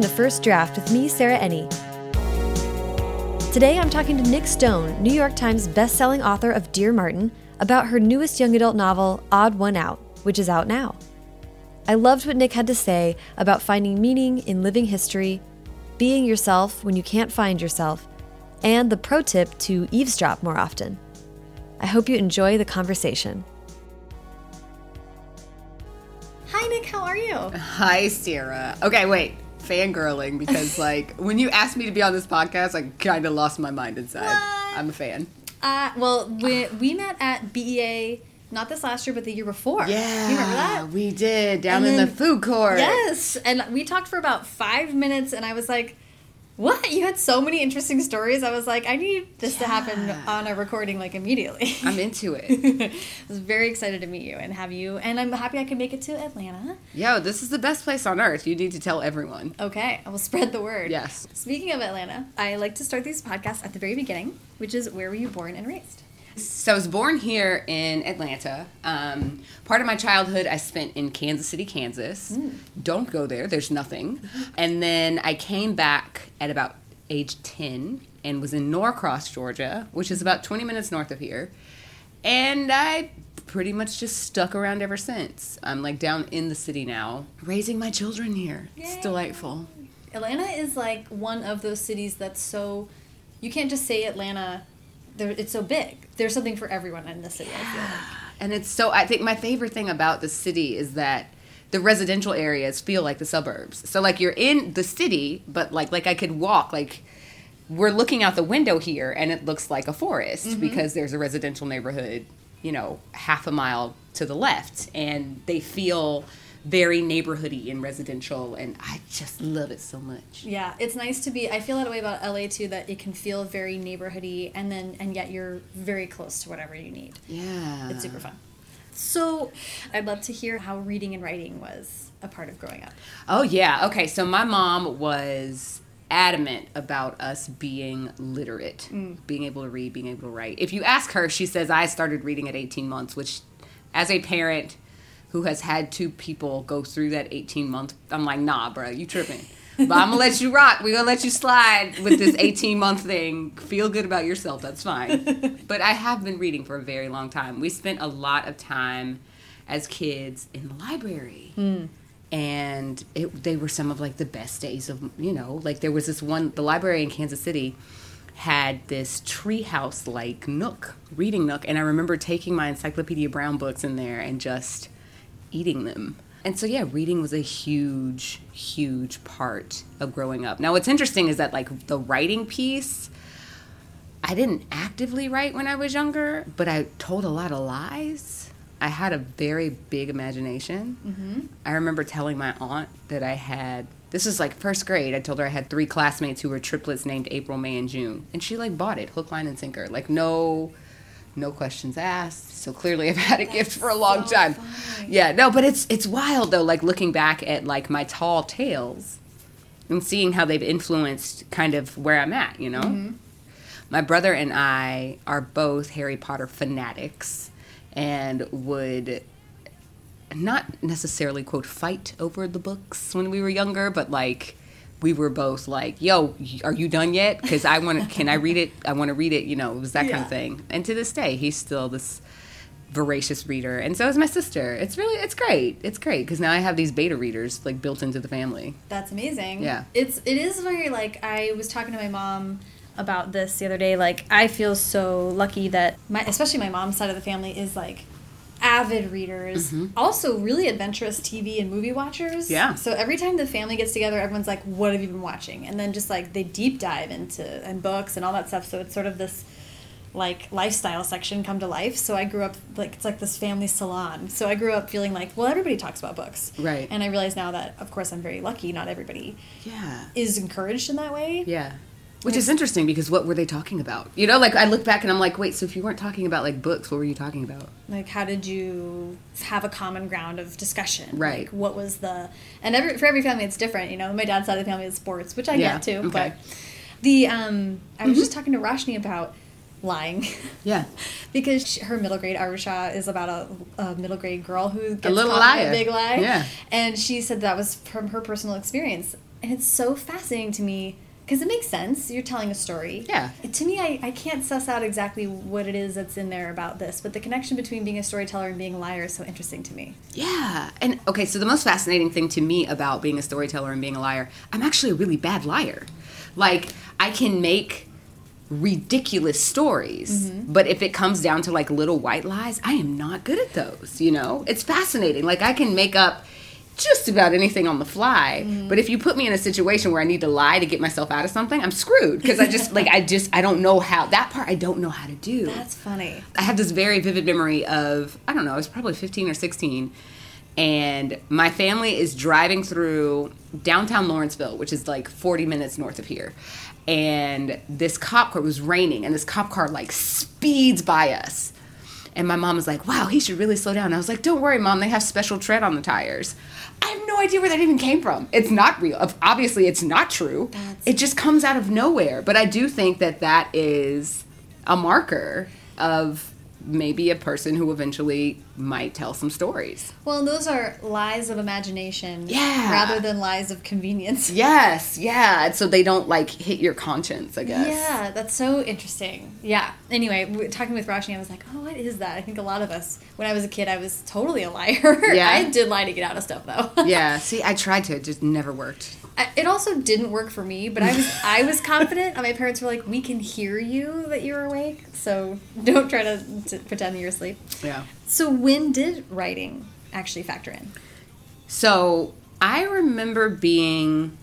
Welcome to First Draft with me, Sarah Enni. Today I'm talking to Nic Stone, New York Times bestselling author of Dear Martin, about her newest young adult novel, Odd One Out, which is out now. I loved what Nic had to say about finding meaning in living history, being yourself when you can't find yourself, and the pro tip to eavesdrop more often. I hope you enjoy the conversation. Hi, Nic. how are you? Hi, Sarah. Okay, wait. Fangirling because, like, when you asked me to be on this podcast, I kind of lost my mind inside. What? I'm a fan. Uh, well, we, we met at BEA not this last year, but the year before. Yeah. You remember that? We did down And in the food court. Yes. And we talked for about five minutes, and I was like, what? You had so many interesting stories. I was like, I need this to happen on a recording, like, immediately. I'm into it. I was very excited to meet you and have you, and I'm happy I could make it to Atlanta. Yo, this is the best place on earth. You need to tell everyone. Okay, I will spread the word. Yes. Speaking of Atlanta, I like to start these podcasts at the very beginning, which is where were you born and raised? So I was born here in Atlanta. Um, part of my childhood I spent in Kansas City, Kansas. Don't go there, there's nothing. And then I came back at about age 10 and was in Norcross, Georgia, which is about 20 minutes north of here. And I pretty much just stuck around ever since. I'm like down in the city now, raising my children here. It's delightful. Atlanta is like one of those cities that's so you can't just say Atlanta. There, it's so big. There's something for everyone in the city. I feel like. And it's so, I think my favorite thing about the city is that the residential areas feel like the suburbs. So, like, you're in the city, but like, like I could walk, like, we're looking out the window here and it looks like a forest mm-hmm. because there's a residential neighborhood, you know, half a mile to the left. And they feel very neighborhoody and residential. And I just love it so much. Yeah, it's nice to be. I feel that way about LA too. That it can feel very neighborhoody, and then and yet you're very close to whatever you need. Yeah. It's super fun. So, I'd love to hear how reading and writing was a part of growing up. Oh yeah. Okay. So my mom was adamant about us being literate, mm. being able to read, being able to write. If you ask her, she says I started reading at 18 months, which as a parent who has had two people go through that 18 month, I'm like, nah, bro, you tripping. But I'm gonna let you rock. We're gonna let you slide with this 18 month thing. Feel good about yourself. That's fine. But I have been reading for a very long time. We spent a lot of time as kids in the library hmm. and it, they were some of like the best days of you know like there was this one the library in kansas city had this treehouse like nook reading nook and i remember taking my encyclopedia brown books in there and just eating them and so yeah reading was a huge huge part of growing up now what's interesting is that like the writing piece I didn't actively write when I was younger, but I told a lot of lies. I had a very big imagination. Mm-hmm. I remember telling my aunt that I had. This was like first grade. I told her I had three classmates who were triplets named April, May, and June, and she like bought it hook, line, and sinker. Like no, no questions asked. So clearly, I've had a gift for a long so time. Yeah, no, but it's it's wild though. Like looking back at like my tall tales and seeing how they've influenced kind of where I'm at. You know mm-hmm. my brother and I are both Harry Potter fanatics and would not necessarily quote fight over the books when we were younger, but like we were both like, "Yo, are you done yet? Because I want to. Can I read it? I want to read it. You know, it was that kind of thing." And to this day, he's still this voracious reader, and so is my sister. It's really, it's great. It's great because now I have these beta readers like built into the family. That's amazing. Yeah. It's it is very like I was talking to my mom about this the other day. Like I feel so lucky that my especially my mom's side of the family is like avid readers, mm-hmm. also really adventurous TV and movie watchers. Yeah. So every time the family gets together, everyone's like, "What have you been watching?" And then just like they deep dive into and books and all that stuff. So it's sort of this like lifestyle section come to life. So I grew up like it's like this family salon. So I grew up feeling like, well, everybody talks about books. Right. And I realize now that of course I'm very lucky, not everybody Yeah. is encouraged in that way. Yeah. Which is interesting because what were they talking about? You know, like I look back and I'm like, wait, so if you weren't talking about like books, what were you talking about? Like how did you have a common ground of discussion? Right. Like what was the and every for every family it's different, you know. My dad's side of the family is sports, which I Yeah, get too. okay. Mm-hmm. But the um I was just talking to Roshani about lying. Yeah. because she, her middle grade Aru Shah is about a, a middle grade girl who gets little liar. a big lie. Yeah. And she said that was from her personal experience. and it's so fascinating to me because it makes sense. You're telling a story. Yeah. To me, I, I can't suss out exactly what it is that's in there about this, but the connection between being a storyteller and being a liar is so interesting to me. Yeah. And okay, so the most fascinating thing to me about being a storyteller and being a liar, I'm actually a really bad liar. Like, I can make ridiculous stories, Mm-hmm. but if it comes down to like little white lies, I am not good at those, you know? It's fascinating. Like, I can make up just about anything on the fly, Mm-hmm. but if you put me in a situation where I need to lie to get myself out of something, I'm screwed because I just like I just I don't know how that part I don't know how to do. That's funny. I have this very vivid memory of I don't know, I was probably 15 or 16 and my family is driving through downtown Lawrenceville, which is like 40 minutes north of here. And this cop car it was raining and this cop car like speeds by us. And my mom was like, "Wow, he should really slow down." I was like, "Don't worry, mom, they have special tread on the tires." I have no idea where that even came from. It's not real. Obviously, it's not true. That's- It just comes out of nowhere. But I do think that that is a marker of maybe a person who eventually might tell some stories. Well, those are lies of imagination Yeah. rather than lies of convenience. Yes, yeah. So they don't like hit your conscience, I guess. Yeah, that's so interesting. Yeah. Anyway, talking with Roshani, I was like, oh, what is that? I think a lot of us, when I was a kid, I was totally a liar. Yeah. I did lie to get out of stuff, though. Yeah, see, I tried to, it just never worked. I- It also didn't work for me, but I was I was confident, and my parents were like, "We can hear you that you're awake, so don't try to, to pretend that you're asleep." Yeah. So when did writing actually factor in? So I remember being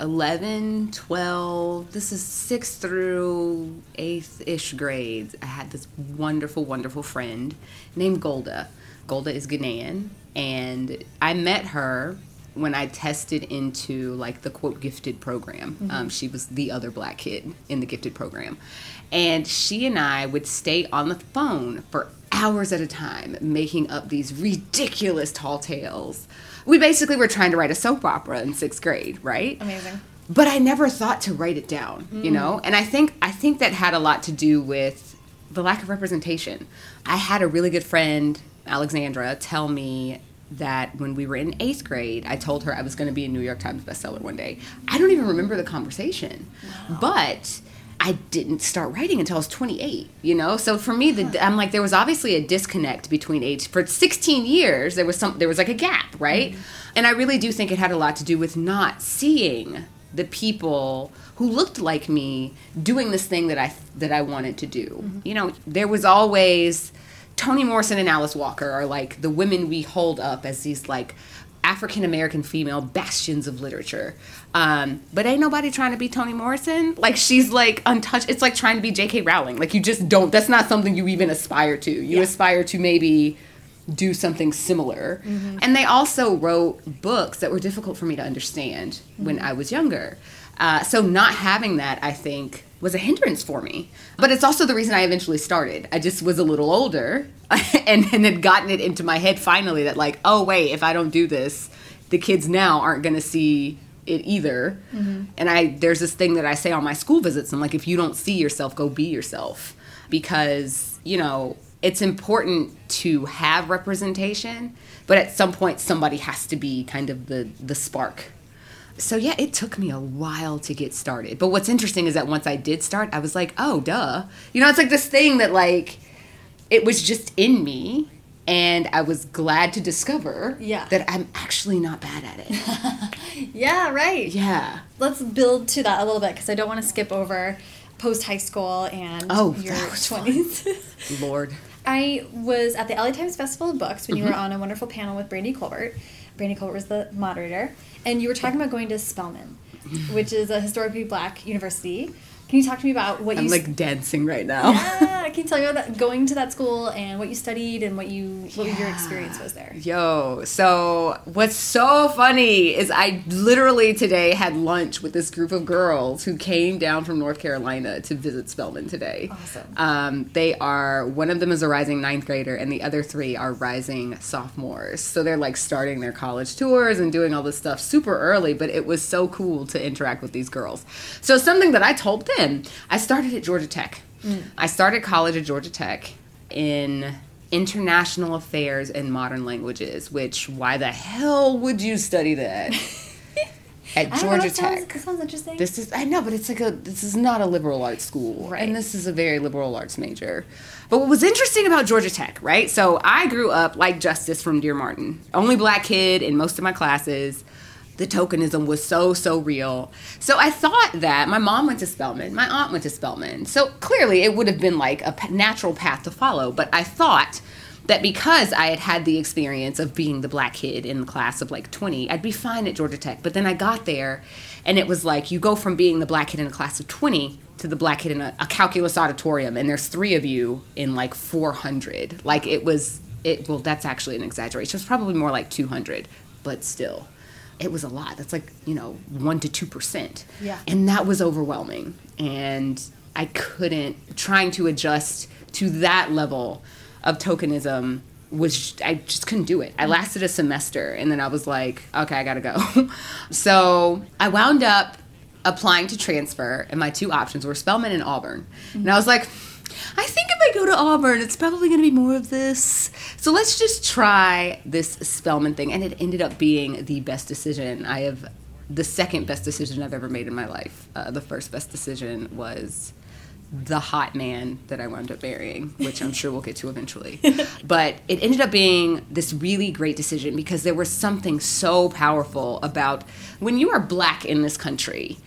11, 12, this is sixth through eighth ish grades. I had this wonderful, wonderful friend named Golda. Golda is Ghanaian, and I met her when I tested into like the quote gifted program. Um, she was the other black kid in the gifted program. And she and I would stay on the phone for hours at a time making up these ridiculous tall tales. We basically were trying to write a soap opera in sixth grade, right? Amazing. But I never thought to write it down, you know? And I think I think that had a lot to do with the lack of representation. I had a really good friend, Alexandra, tell me that when we were in eighth grade, I told her I was going to be a New York Times bestseller one day. I don't even remember the conversation, but I didn't start writing until I was 28, you know? So for me, the, I'm like, there was obviously a disconnect between age. For 16 years, there was some, there was like a gap, right? Mm-hmm. And I really do think it had a lot to do with not seeing the people who looked like me doing this thing that I that I wanted to do. Mm-hmm. You know, there was always Toni Morrison and Alice Walker are like the women we hold up as these like African American female bastions of literature. Um, but ain't nobody trying to be Toni Morrison. Like she's like untouched. It's like trying to be J.K. Rowling. Like you just don't. That's not something you even aspire to. You Yeah. aspire to maybe do something similar. And they also wrote books that were difficult for me to understand when I was younger. Uh, so not having that, I think, was a hindrance for me. But it's also the reason I eventually started. I just was a little older and, and had gotten it into my head finally that, like, oh, wait, if I don't do this, the kids now aren't going to see it either. Mm-hmm. And I there's this thing that I say on my school visits. I'm like, if you don't see yourself, go be yourself. Because, you know, it's important to have representation, but at some point somebody has to be kind of the the spark. So yeah, it took me a while to get started. But what's interesting is that once I did start, I was like, "Oh, duh." You know, it's like this thing that like it was just in me and I was glad to discover Yeah. that I'm actually not bad at it. Yeah, right. yeah. Let's build to that a little bit because I don't want to skip over post high school and Oh, your that was fun. 20s. Lord. I was at the LA Times Festival of Books when you mm-hmm. were on a wonderful panel with Brandy Colbert. Brandy Colbert was the moderator, and you were talking about going to Spelman, which is a historically black university. Can you talk to me about what you I'm like dancing right now. Yeah, can you tell me about that, going to that school and what you studied and what you what your experience was there? Yo, so what's so funny is I literally today had lunch with this group of girls who came down from North Carolina to visit Spelman today. Awesome. Um, they are, one of them is a rising ninth grader, and the other three are rising sophomores. So they're like starting their college tours and doing all this stuff super early, but it was so cool to interact with these girls. So, something that I told them, I started at Georgia Tech. Mm. I started college at Georgia Tech in international affairs and modern languages, which why the hell would you study that? at don't know, Georgia sounds- Tech. Sounds interesting. This is I know, but it's like a this is not a liberal arts school, Right. and this is a very liberal arts major. But what was interesting about Georgia Tech, right? So I grew up like Justice from Dear Martin, only black kid in most of my classes. The tokenism was so so real. So I thought that my mom went to Spelman, my aunt went to Spelman. So clearly it would have been like a natural path to follow. But I thought that because I had had the experience of being the black kid in the class of like 20, I'd be fine at Georgia Tech. But then I got there and it was like you go from being the black kid in a class of 20 to the black kid in a, a calculus auditorium and there's three of you in like 400. Like it was, it well, that's actually an exaggeration. It's probably more like 200, but still. It was a lot. That's like, you know, 1 to 2%. Yeah. And that was overwhelming. And I couldn't, trying to adjust to that level of tokenism was, I just couldn't do it. I mm-hmm. lasted a semester and then I was like, okay, I gotta go. so I wound up applying to transfer, and my two options were Spelman and Auburn. And I mm-hmm. was like, I think if I go to Auburn, it's probably going to be more of this. So let's just try this Spelman thing. And it ended up being the best decision I have, the second best decision I've ever made in my life. Uh, the first best decision was the hot man that I wound up marrying, which I'm sure we'll get to eventually. but it ended up being this really great decision because there was something so powerful about when you are black in this country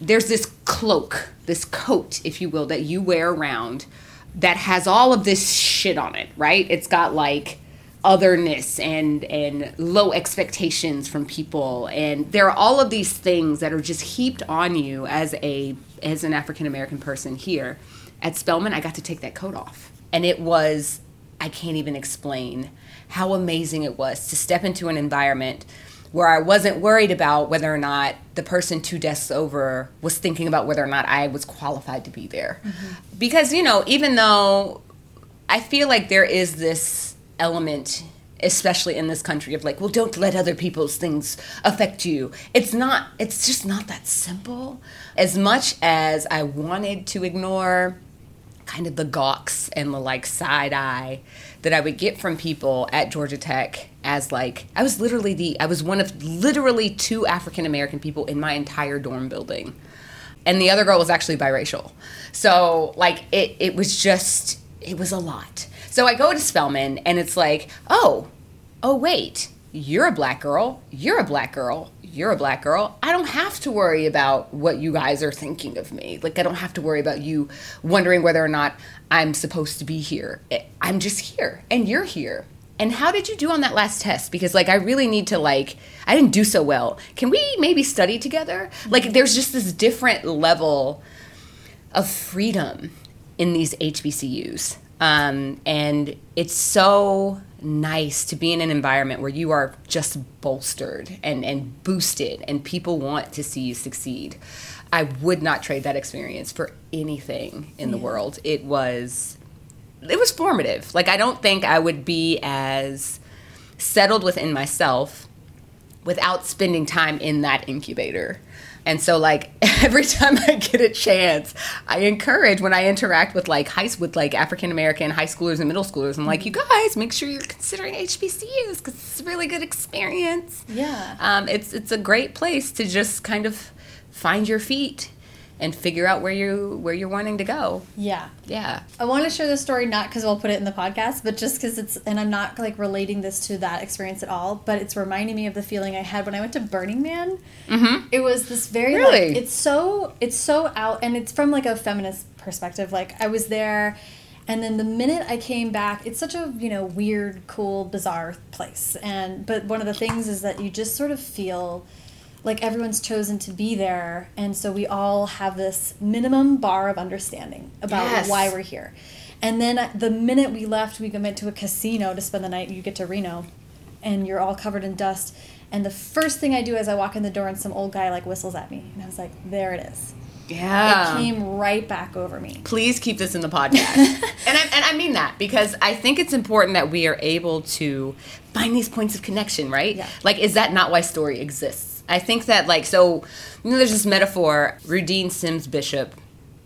there's this cloak, this coat, if you will, that you wear around that has all of this shit on it, right? It's got like otherness and and low expectations from people. And there are all of these things that are just heaped on you as a as an African American person here. At Spelman I got to take that coat off. And it was I can't even explain how amazing it was to step into an environment where I wasn't worried about whether or not the person two desks over was thinking about whether or not I was qualified to be there. Mm-hmm. Because, you know, even though I feel like there is this element, especially in this country, of like, well, don't let other people's things affect you. It's not, it's just not that simple. As much as I wanted to ignore kind of the gawks and the like side eye that I would get from people at Georgia Tech as like I was literally the I was one of literally two African American people in my entire dorm building. And the other girl was actually biracial. So like it it was just it was a lot. So I go to Spelman and it's like, "Oh, oh wait, you're a black girl. You're a black girl. You're a black girl. I don't have to worry about what you guys are thinking of me. Like, I don't have to worry about you wondering whether or not I'm supposed to be here. I'm just here, and you're here. And how did you do on that last test? Because, like, I really need to, like, I didn't do so well. Can we maybe study together? Like, there's just this different level of freedom in these HBCUs. Um, and it's so nice to be in an environment where you are just bolstered and, and boosted, and people want to see you succeed. I would not trade that experience for anything in the world. It was it was formative. Like I don't think I would be as settled within myself without spending time in that incubator. And so like every time I get a chance, I encourage when I interact with like high with like African American high schoolers and middle schoolers, I'm like, you guys, make sure you're considering HBCUs because it's a really good experience. Yeah. Um, it's it's a great place to just kind of find your feet and figure out where you where you're wanting to go. Yeah. Yeah. I want to share this story not because we'll put it in the podcast, but just because it's, and I'm not like relating this to that experience at all, but it's reminding me of the feeling I had when I went to Burning Man. Mm-hmm. It was this very Really? like it's so it's so out, and it's from like a feminist perspective. Like I was there, and then the minute I came back, it's such a you know weird, cool, bizarre place, and but one of the things is that you just sort of feel like everyone's chosen to be there and so we all have this minimum bar of understanding about Yes. why we're here and then uh, the minute we left we went to a casino to spend the night you get to reno and you're all covered in dust and the first thing i do is i walk in the door and some old guy like whistles at me and i was like there it is Yeah. it came right back over me please keep this in the podcast. and, I, and I mean that because I think it's important that we are able to find these points of connection, right? Yeah. Like, is that not why story exists? I think that, like, so, you know, there's this metaphor, Rudine Sims Bishop,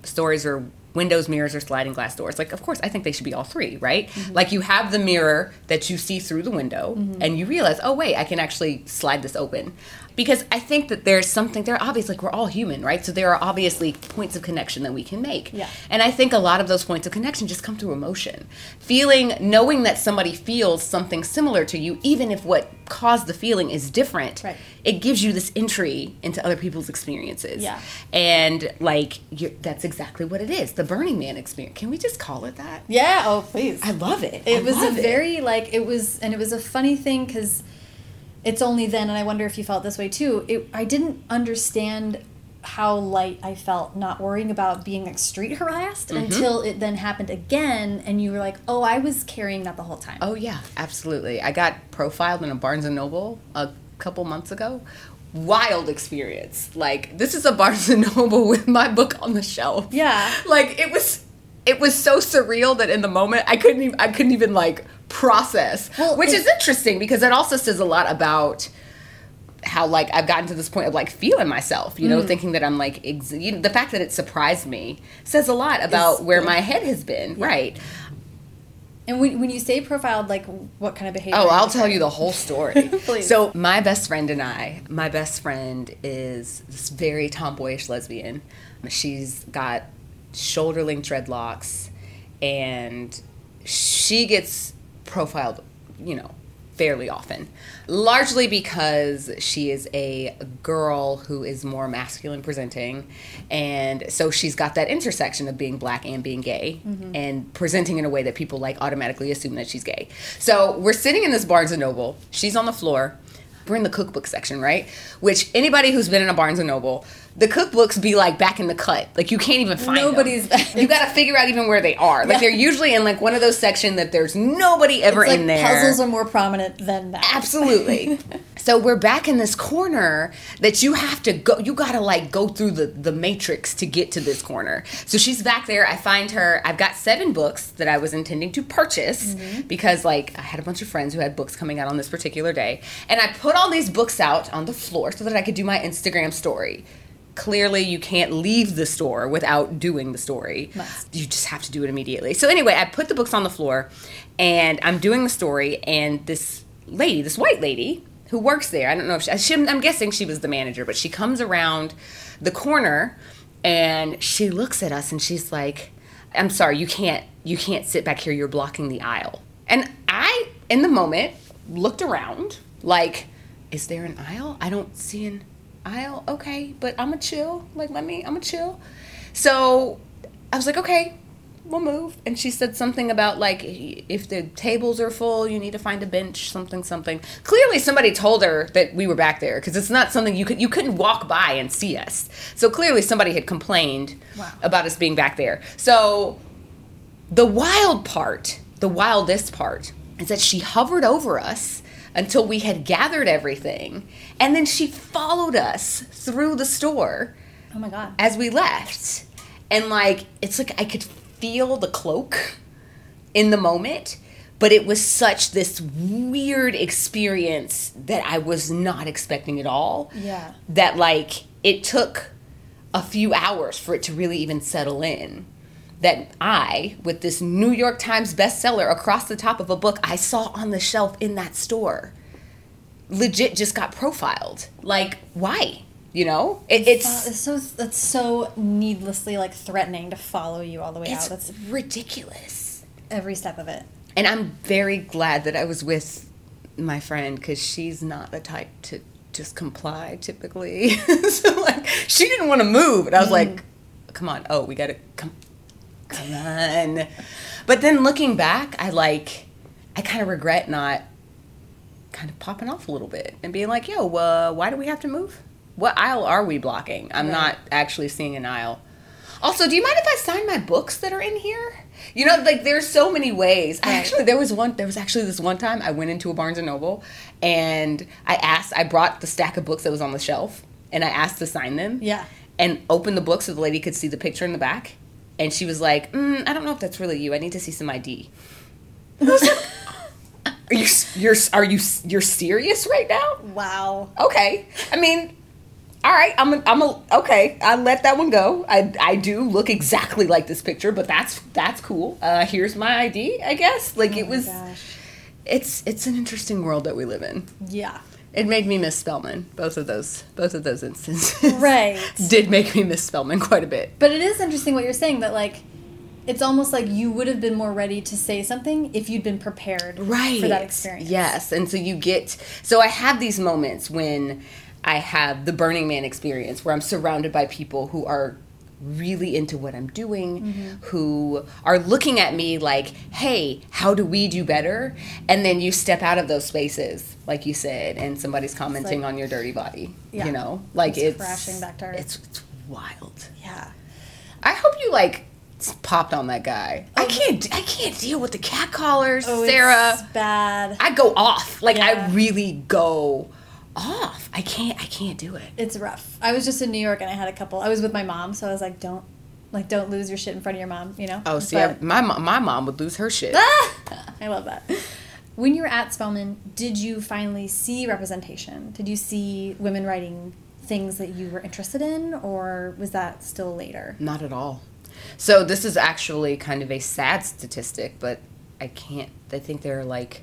stories are windows, mirrors, or sliding glass doors. Like, of course, I think they should be all three, right? Mm-hmm. Like, you have the mirror that you see through the window, mm-hmm. and you realize, oh, wait, I can actually slide this open. Because I think that there's something there. Obviously, like we're all human, right? So there are obviously points of connection that we can make. Yeah. And I think a lot of those points of connection just come through emotion, feeling, knowing that somebody feels something similar to you, even if what caused the feeling is different. Right. It gives you this entry into other people's experiences. Yeah. And like that's exactly what it is. The Burning Man experience. Can we just call it that? Yeah. Oh, please. I love it. it I was a it. very like it was and it was a funny thing because it's only then and i wonder if you felt this way too it, i didn't understand how light i felt not worrying about being like street harassed Mm-hmm. until it then happened again and you were like oh i was carrying that the whole time Oh yeah, absolutely. I got profiled in a Barnes and Noble a couple months ago. Wild experience. Like this is a Barnes and Noble with my book on the shelf. Yeah. Like it was it was so surreal that in the moment I couldn't even I couldn't even like process. Well, which is interesting because it also says a lot about how like I've gotten to this point of like feeling myself, you know, Mm. thinking that I'm like ex- you know, the fact that it surprised me says a lot about where good. my head has been, right? and when, when you say profiled like what kind of behavior Oh, I'll tell you the whole story. So, my best friend and I, my best friend is this very tomboyish lesbian. She's got shoulder length dreadlocks, and she gets profiled, you know, fairly often. Largely because she is a girl who is more masculine presenting. And so she's got that intersection of being black and being gay mm-hmm. and presenting in a way that people like automatically assume that she's gay. So we're sitting in this Barnes and Noble. She's on the floor. We're in the cookbook section, right? Which anybody who's been in a Barnes and Noble, the cookbooks be like back in the cut. Like you can't even find them. Nobody's- You got to figure out even where they are. Like they're usually in like one of those sections that there's nobody ever It's like in there. puzzles are more prominent than that Absolutely. so we're back in this corner that you have to go you gotta like go through the, the matrix to get to this corner. So she's back there. I find her. I've got seven books that I was intending to purchase mm-hmm. because like I had a bunch of friends who had books coming out on this particular day. And I put all these books out on the floor so that I could do my Instagram story. Clearly, you can't leave the store without doing the story. Must. You just have to do it immediately. So anyway, I put the books on the floor, and I'm doing the story, and this lady, this white lady who works there, I don't know if she, she I'm guessing she was the manager, but she comes around the corner, and she looks at us, and she's like, "I'm sorry, you can't, you can't sit back here. You're blocking the aisle." And I, in the moment, looked around, like, "Is there an aisle? I don't see an." Aisle okay but i'm a chill. Like let me i'm a chill. So i was like okay we'll move. And she said something about like if the tables are full you need to find a bench something something. Clearly somebody told her that we were back there because it's not something you could you couldn't walk by and see us. So clearly somebody had complained Wow. about us being back there. So the wild part, the wildest part, is that she hovered over us until we had gathered everything, and then she followed us through the store oh my god as we left. And like, it's like I could feel the cloak in the moment, but it was such this weird experience that I was not expecting at all. Yeah. That like, it took a few hours for it to really even settle in. That I, with this New York Times bestseller across the top of a book I saw on the shelf in that store, legit just got profiled. Like, why? You know, it, it's it's so that's so needlessly like threatening to follow you all the way it's out that's ridiculous. every step of it And I'm very glad that I was with my friend because she's not the type to just comply typically. so like, she didn't want to move, and I was mm-hmm. like, "Come on, oh, we gotta come, come on." But then looking back, I like, I kind of regret not kind of popping off a little bit and being like, "Yo, uh, why do we have to move? What aisle are we blocking? I'm Right. not actually seeing an aisle." Also, do you mind if I sign my books that are in here? You know, like there's so many ways. I actually there was one there was actually this one time I went into a Barnes and Noble and I asked I brought the stack of books that was on the shelf and I asked to sign them. Yeah. And opened the book so the lady could see the picture in the back. And she was like, mm, I don't know if that's really you. I need to see some ID. I was like, are you you're are you you're serious right now? wow okay. I mean, all right. I'm a, I'm a okay. I let that one go. I I do look exactly like this picture, but that's that's cool. Uh, here's my ID. I guess like it Oh my was. gosh. It's it's an interesting world that we live in. yeah It made me miss Spelman. Both of those, both of those instances, Right. did make me miss Spelman quite a bit. But it is interesting what you're saying that like it's almost like you would have been more ready to say something if you'd been prepared right for that experience. yes and so you get so i have these moments when i have the burning man experience where i'm surrounded by people who are really into what i'm doing Mm-hmm. who are looking at me like hey how do we do better and then you step out of those spaces like you said and somebody's commenting like- on your dirty body Yeah. you know like It's it's, crashing back to earth. it's, it's wild Yeah. i hope you like popped on that guy i can't i can't deal with the cat callers Oh, sarah it's bad. I go off. Like Yeah. I really go off. I can't I can't do it. It's rough. I was just in New York and I had a couple. I was with my mom, so I was like, don't like don't lose your shit in front of your mom, you know? Oh, see, But- I, my mo- my mom would lose her shit. I love that. When you were at Spelman, did you finally see representation? Did you see women writing things that you were interested in, or was that still later? Not at all. So this is actually kind of a sad statistic, but I can't. I think there are like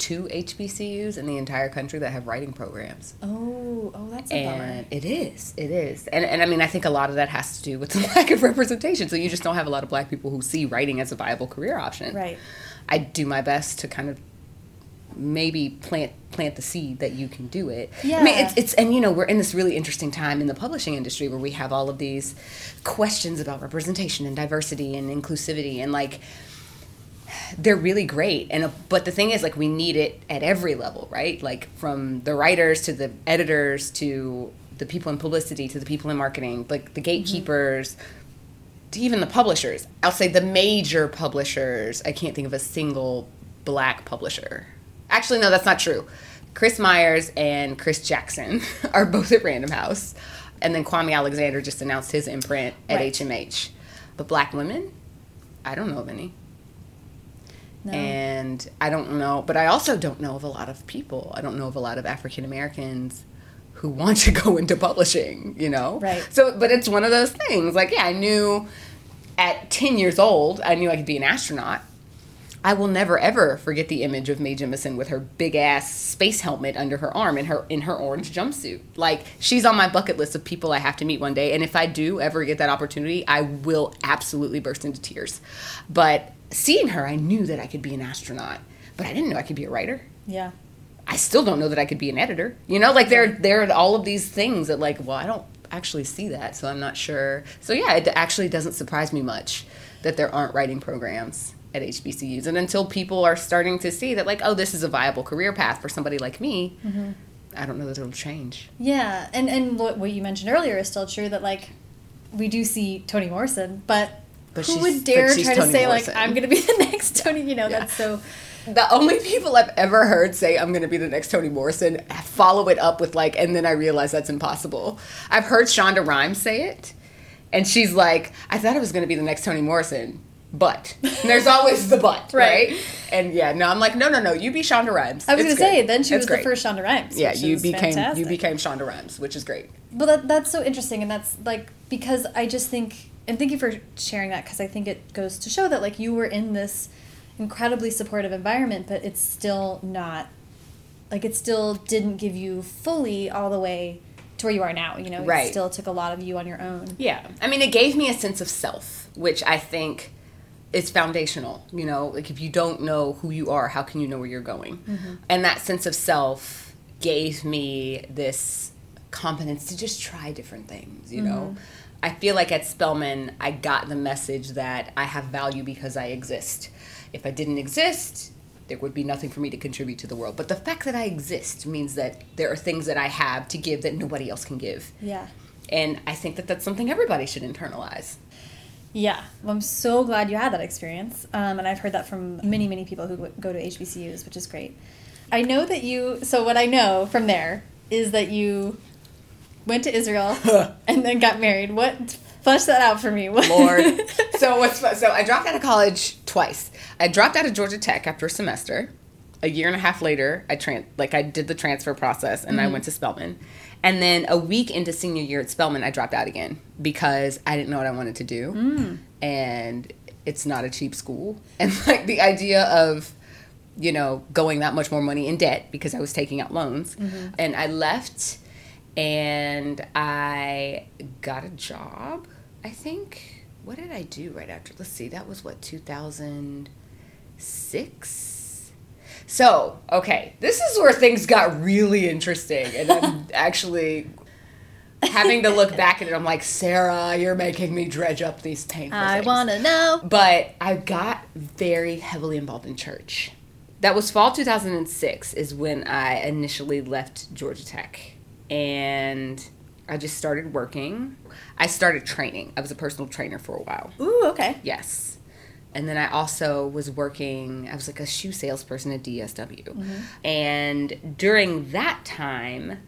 two HBCUs in the entire country that have writing programs. Oh, oh, that's a bummer. And it is, it is, and and I mean, I think a lot of that has to do with the lack of representation. So you just don't have a lot of black people who see writing as a viable career option. Right. I do my best to kind of maybe plant plant the seed that you can do it. Yeah. I mean, it's it's and you know we're in this really interesting time in the publishing industry where we have all of these questions about representation and diversity and inclusivity and like they're really great. And but the thing is like we need it at every level right? Like from the writers to the editors to the people in publicity to the people in marketing like the mm-hmm. gatekeepers to even the publishers. I'll say the major publishers i can't think of a single black publisher. Actually no that's not true. Chris myers and chris jackson are both at random house. And then kwame alexander just announced his imprint at Right. hmh but black women? I don't know of any No. and I don't know, but I also don't know of a lot of people. I don't know of a lot of African Americans who want to go into publishing, you know? Right. So, but it's one of those things. Like, yeah, I knew at 10 years old, I knew I could be an astronaut. I will never ever forget the image of Mae Jemison with her big ass space helmet under her arm in her in her orange jumpsuit. Like she's on my bucket list of people I have to meet one day, and if I do ever get that opportunity, I will absolutely burst into tears. But seeing her, I knew that I could be an astronaut, but I didn't know I could be a writer. yeah. I still don't know that I could be an editor. You know, like there there are all of these things that like, well, I don't actually see that, so I'm not sure. So yeah, it actually doesn't surprise me much that there aren't writing programs at HBCUs. And until people are starting to see that like, oh, this is a viable career path for somebody like me, Mm-hmm. I don't know that it'll change. Yeah, and and what, what you mentioned earlier is still true that like we do see Toni Morrison, but, But who would dare try to say Morrison. like I'm going to be the next Toni? You know, that's so. The only people I've ever heard say I'm going to be the next Toni Morrison follow it up with like, and then I realize that's impossible. I've heard Shonda Rhimes say it, and she's like, I thought I was going to be the next Toni Morrison, but and there's always the but, Right. right. And yeah, no, I'm like, no, no, no, you be Shonda Rhimes. I was It's going to say then she It's was great. the first Shonda Rhimes. Yeah, you became fantastic. you became Shonda Rhimes, which is great. But that, that's so interesting, and that's like because I just think, and thank you for sharing that because I think it goes to show that like you were in this incredibly supportive environment, but it's still not like it still didn't give you fully all the way to where you are now. You know, Right. it still took a lot of you on your own. Yeah. I mean, it gave me a sense of self, which I think is foundational. You know, like if you don't know who you are, how can you know where you're going? Mm-hmm. And that sense of self gave me this confidence to just try different things, you know? Mm-hmm. I feel like at Spelman, I got the message that I have value because I exist. If I didn't exist, there would be nothing for me to contribute to the world. But the fact that I exist means that there are things that I have to give that nobody else can give. Yeah. And I think that that's something everybody should internalize. Yeah, well, I'm so glad you had that experience, um, and I've heard that from many, many people who go to HBCUs, which is great. I know that you. So what I know from there is that you went to Israel and then got married. What? Flesh that out for me. Lord. so what's so I dropped out of college twice. I dropped out of Georgia Tech after a semester. A year and a half later, I tran like I did the transfer process and I mm-hmm. went to Spelman. And then a week into senior year at Spelman, I dropped out again because I didn't know what I wanted to do. Mm. And it's not a cheap school. And like the idea of you know, going that much more money in debt because I was taking out loans. Mm-hmm. And I left and I got a job, I think. What did I do right after? Let's see, that was what, 2006? So, okay, this is where things got really interesting. And I'm actually having to look back at it. I'm like, Sarah, you're making me dredge up these painful I want to know. but I got very heavily involved in church. That was fall 2006 is when I initially left Georgia Tech and I just started working. I started training. I was a personal trainer for a while. Ooh, okay. Yes. And then I also was working, I was like a shoe salesperson at DSW. Mm-hmm. And during that time,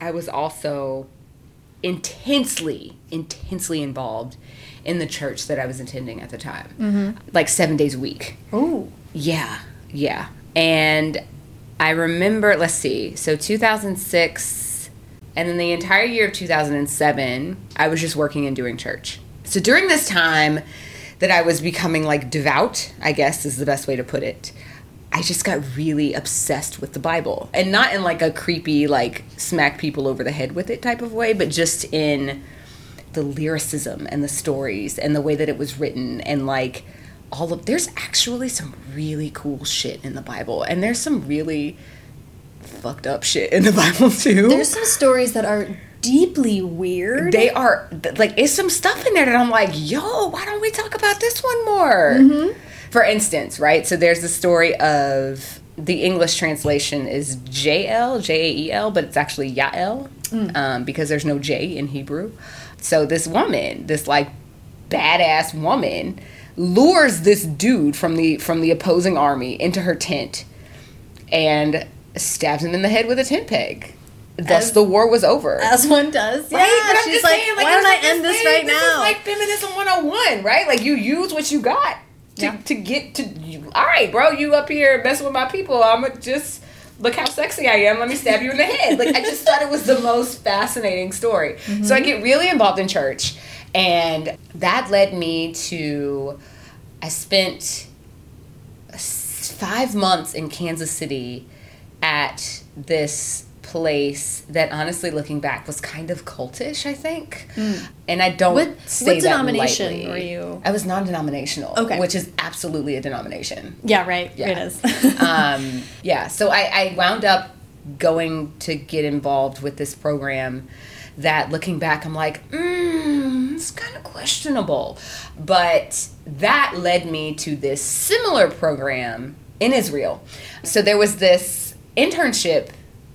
I was also intensely, intensely involved in the church that I was attending at the time. Mm-hmm. Like seven days a week. Ooh. Yeah, yeah. And I remember, let's see, so 2006, and then the entire year of 2007, I was just working and doing church. So during this time that I was becoming like devout, I guess is the best way to put it, I just got really obsessed with the Bible. And not in like a creepy, like smack people over the head with it type of way, but just in the lyricism and the stories and the way that it was written and like all of there's actually some really cool shit in the Bible and there's some really fucked up shit in the Bible too. There's some stories that are deeply weird. they are like it's some stuff in there that I'm like, yo, why don't we talk about this one more? For instance, right? So there's the story of the English translation is JL, J A E L, but it's actually Yael um, because there's no J in Hebrew. So this woman, this like badass woman, lures this dude from the from the opposing army into her tent and stabs him in the head with a tent peg. Thus, As- the war was over. as one does. Yeah, Right? But I'm she's like, saying, why don't I end this thing- right this now? like feminism 101, right? Like you use what you got to, Yeah. to get to. You, all right, bro, you up here messing with my people. I'm just look how sexy I am. Let me stab you in the head. Like I just thought it was the most fascinating story. So I mm-hmm. get really involved in church, and that led me to. I spent five months in Kansas City at this place that honestly looking back was kind of cultish i think and i don't What- say what that denomination lightly. were you? i was non-denominational Okay. which is absolutely a denomination yeah, right. Yeah. It is. um, yeah, so I, I wound up going to get involved with this program that looking back, I'm like, mm, it's kind of questionable. But that led me to this similar program in Israel. So there was this internship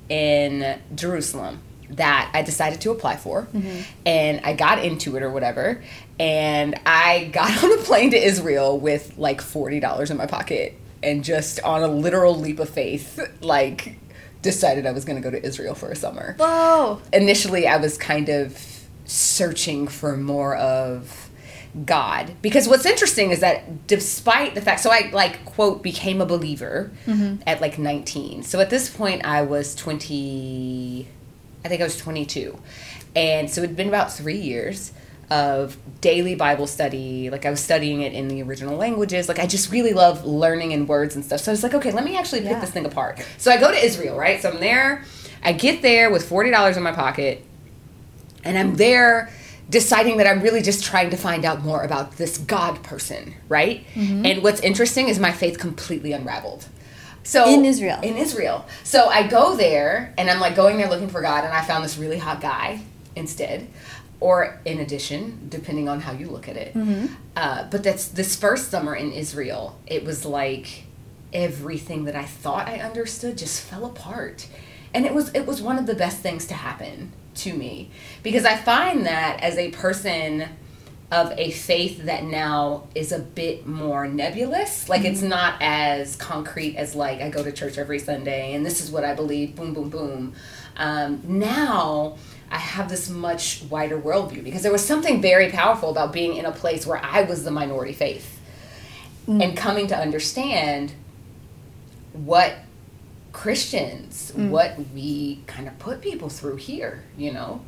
in Jerusalem that I decided to apply for. Mm-hmm. And I got into it or whatever. And I got on a plane to Israel with like $40 in my pocket and just on a literal leap of faith, like decided I was going to go to Israel for a summer Whoa. initially I was kind of searching for more of God. Because what's interesting is that despite the fact so I like quote became a believer mm-hmm. at like 19 so at this point I was 20 I think I was 22 and so it'd been about 3 years of daily Bible study. Like I was studying it in the original languages. Like I just really love learning in words and stuff. So I was like okay let me actually pick Yeah. this thing apart. So I go to Israel right? So I'm there. I get there with $40 in my pocket. And I'm there deciding that I'm really just trying to find out more about this God person, right? Mm-hmm. And what's interesting is my faith completely unraveled. So In Israel. In Israel. So I go there and I'm like going there looking for God and I found this really hot guy instead. Or in addition, depending on how you look at it. Mm-hmm. Uh, but that's this first summer in Israel, it was like everything that I thought I understood just fell apart. And it was it was one of the best things to happen to me because I find that as a person of a faith that now is a bit more nebulous. Like it's not as concrete as like I go to church every Sunday and this is what I believe. Boom, boom, boom. Um, now I have this much wider worldview because there was something very powerful about being in a place where I was the minority faith and coming to understand what Christians, mm. what we kind of put people through here, you know.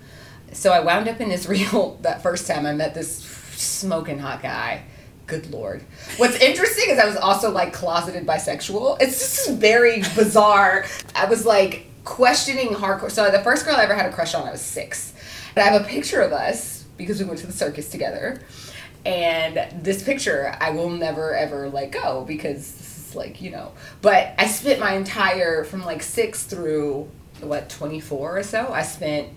So I wound up in Israel that first time I met this smoking hot guy, good lord. What's interesting is I was also like closeted bisexual. It's just very bizarre. I was like questioning hardcore. So the first girl I ever had a crush on, I was six. And I have a picture of us because we went to the circus together. And this picture I will never ever let go because like, you know. But I spent my entire, from like six through, what, 24 or so, I spent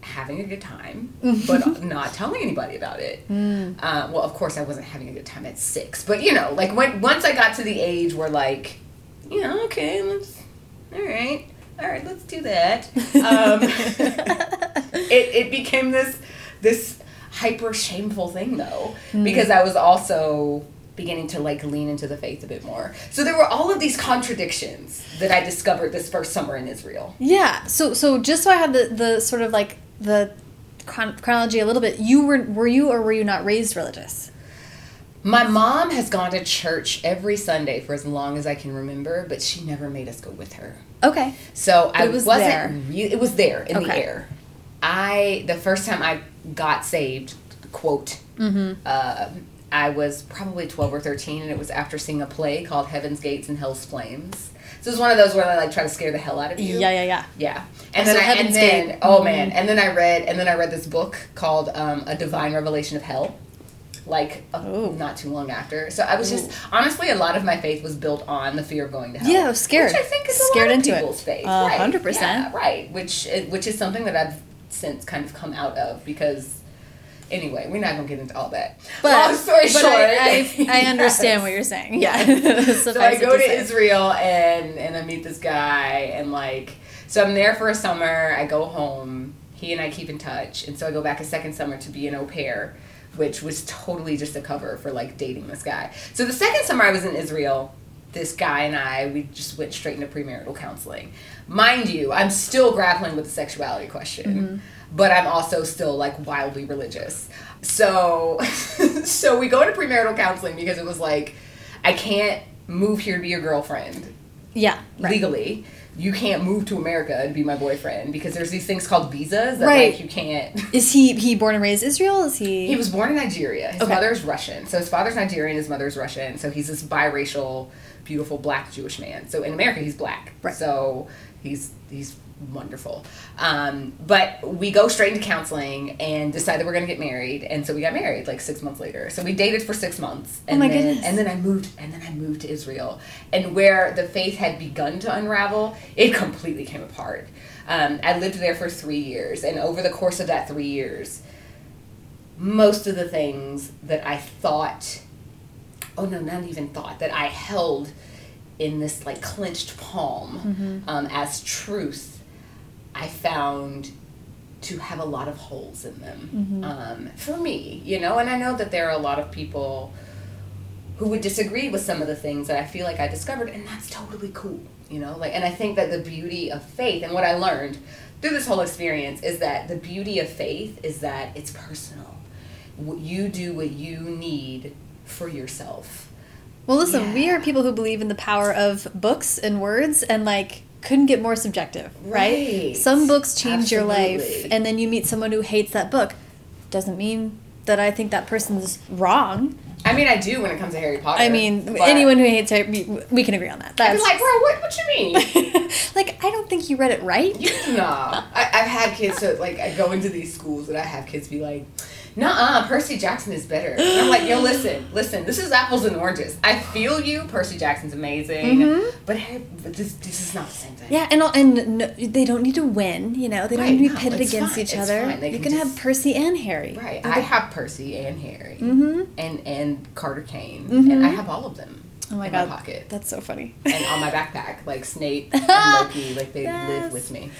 having a good time, but not telling anybody about it. Uh, well, of course, I wasn't having a good time at six, but you know, like when once I got to the age where, like, you know, okay, let's, all right, all right, let's do that. Um, it it became this this hyper shameful thing though, because I was also beginning to like lean into the faith a bit more. So there were all of these contradictions that I discovered this first summer in Israel. Yeah. So so just so I have the the sort of like the chron- chronology a little bit. You were were you or were you not raised religious? My mom has gone to church every Sunday for as long as I can remember, but she never made us go with her. Okay. So I it was wasn't there. re- it was there in the air. I the first time I got saved, quote, Mm-hmm. uh, I was probably twelve or thirteen, and it was after seeing a play called Heaven's Gates and Hell's Flames. So it was one of those where they like try to scare the hell out of you. Yeah, yeah, yeah. Yeah, and So then I, Heaven's and then Gate. oh Mhm. man, and then I read and then I read this book called um, A Divine Revelation of Hell, like uh, not too long after. So I was just honestly a lot of my faith was built on the fear of going to hell. Yeah, I was scared. Which I think is Scared a lot into of it. people's faith. A right? hundred percent. Yeah, right. Which which is something that I've since kind of come out of because. Anyway, we're not gonna get into all that. But, Long story but short, I, I, I understand Yes. what you're saying. Yeah. so I go to Israel and and I meet this guy and like so I'm there for a summer. I go home. He and I keep in touch, and so I go back a second summer to be an au pair, which was totally just a cover for like dating this guy. So the second summer I was in Israel, this guy and I we just went straight into premarital counseling. Mind you, I'm still grappling with the sexuality question. Mm-hmm. But I'm also still like wildly religious. So so we go into premarital counseling because it was like I can't move here to be your girlfriend Yeah. Right. legally. You can't move to America to be my boyfriend because there's these things called visas that Right. like you can't. Is he he born and raised Israel? Is he? He was born in Nigeria. His Okay. mother's Russian. So his father's Nigerian, his mother's Russian. So he's this biracial, beautiful black Jewish man. So in America he's black. Right. So he's he's wonderful. Um, but we go straight into counseling and decide that we're gonna get married. And so we got married like six months later. So we dated for six months. And Oh my then, goodness. And then I moved and then I moved to Israel. And where the faith had begun to unravel, it completely came apart. Um, I lived there for three years, and over the course of that three years, most of the things that I thought, oh no, not even thought, that I held in this like clenched palm um, as truth, I found to have a lot of holes in them um, for me, you know. And I know that there are a lot of people who would disagree with some of the things that I feel like I discovered, and that's totally cool, you know. Like, and I think that the beauty of faith and what I learned through this whole experience is that the beauty of faith is that it's personal. What You do what you need for yourself. Well, listen, we are people who believe in the power of books and words, and like couldn't get more subjective, right? Right. Some books change your life, and then you meet someone who hates that book. Doesn't mean that I think that person's wrong. I mean, I do when it comes to Harry Potter. I mean, anyone who hates it, we, we can agree on that. That's be like, bro, what, what you mean? like I don't think you read it right. You no. I, I've had kids so like I go into these schools and I have kids be like, "Nah, Percy Jackson is better." And I'm like, "Yo, listen, listen. This is apples and oranges. I feel you. Percy Jackson's amazing, but, Harry, but this this is not the same thing." Yeah, and and no, they don't need to win. You know, they don't Right, need to be no, pitted it's against fine, each other. they You can can have Percy and Harry. Right. I have Percy and Harry, Mhm. and and Carter Kane, Mhm. and I have all of them Oh my in god, my pocket. that's so funny. and on my backpack, like Snape and Loki, like they Yes. live with me.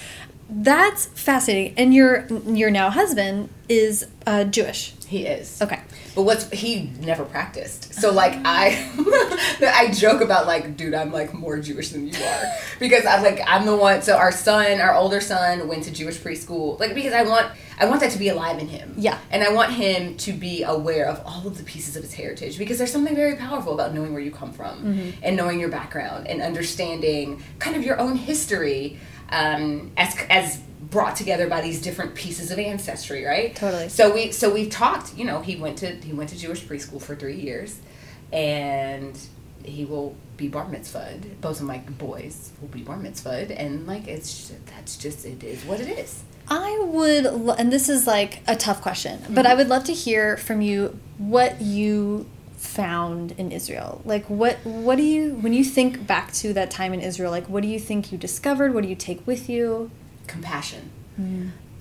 That's fascinating. And your your now husband is uh, Jewish. He is. Okay. But what's he never practiced. So like I I joke about like, dude, I'm like more Jewish than you are. Because I'm like I'm the one so our son, our older son went to Jewish preschool. Like because I want I want that to be alive in him. Yeah. And I want him to be aware of all of the pieces of his heritage because there's something very powerful about knowing where you come from and knowing your background and understanding kind of your own history um, as as brought together by these different pieces of ancestry, right? Totally. So we so we've talked. You know, he went to he went to Jewish preschool for three years, and he will be bar mitzvahed. Both of my boys will be bar mitzvahed, and like it's just, that's just it is what it is. I would, and this is like a tough question, but mm-hmm. I would love to hear from you what you found in Israel. Like, what what do you when you think back to that time in Israel? Like, what do you think you discovered? What do you take with you? Compassion.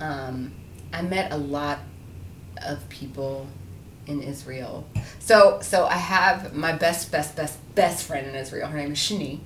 Um, I met a lot of people in Israel. So so I have my best best best best friend in Israel. Her name is Shani,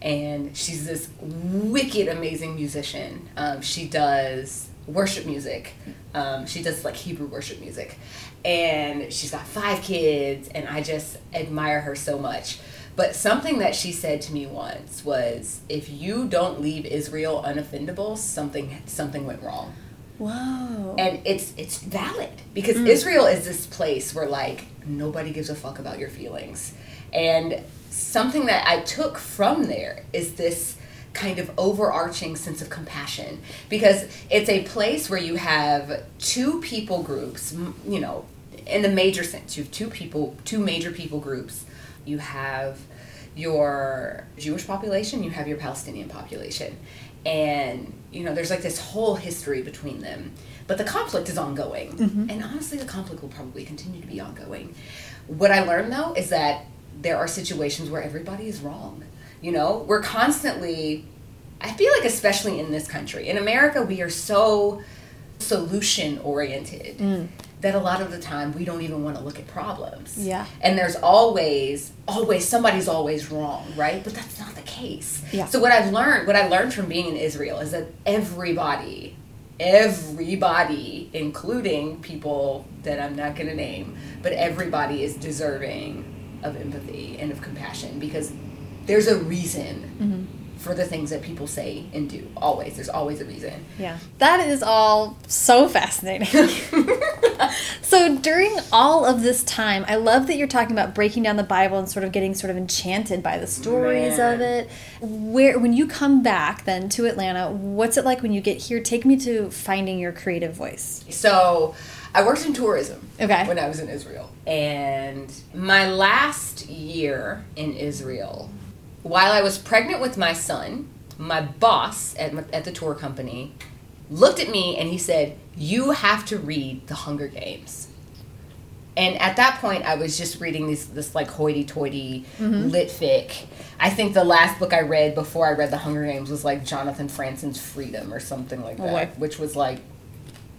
and she's this wicked amazing musician. Um, she does worship music. Um, she does like Hebrew worship music, and she's got five kids, and I just admire her so much. But something that she said to me once was, "If you don't leave Israel unoffendable, something something went wrong." Whoa. and it's it's valid because mm. Israel is this place where like nobody gives a fuck about your feelings, and something that I took from there is this kind of overarching sense of compassion because it's a place where you have two people groups, you know, in the major sense, you have two people, two major people groups. You have your Jewish population, you have your Palestinian population. And, you know, there's like this whole history between them. But the conflict is ongoing. Mm-hmm. And honestly, the conflict will probably continue to be ongoing. What I learned, though, is that there are situations where everybody is wrong. You know, we're constantly, I feel like, especially in this country, in America, we are so solution oriented mm. That a lot of the time we don't even want to look at problems. Yeah. And there's always, always, somebody's always wrong, right? But that's not the case. Yeah. So what I've learned, what I learned from being in Israel is that everybody, everybody, including people that I'm not going to name, but everybody is deserving of empathy and of compassion because there's a reason mm-hmm. For the things that people say and do. Always. There's always a reason. Yeah. That is all so fascinating. so during all of this time, I love that you're talking about breaking down the Bible and sort of getting sort of enchanted by the stories Man. of it. Where when you come back then to Atlanta, what's it like when you get here? Take me to finding your creative voice. So I worked in tourism Okay. when I was in Israel. And my last year in Israel, while I was pregnant with my son, my boss at, at the tour company looked at me and he said, You have to read The Hunger Games. And at that point, I was just reading this, this like hoity-toity lit fic. I think the last book I read before I read The Hunger Games was like Jonathan Franzen's Freedom or something like that, boy. which was like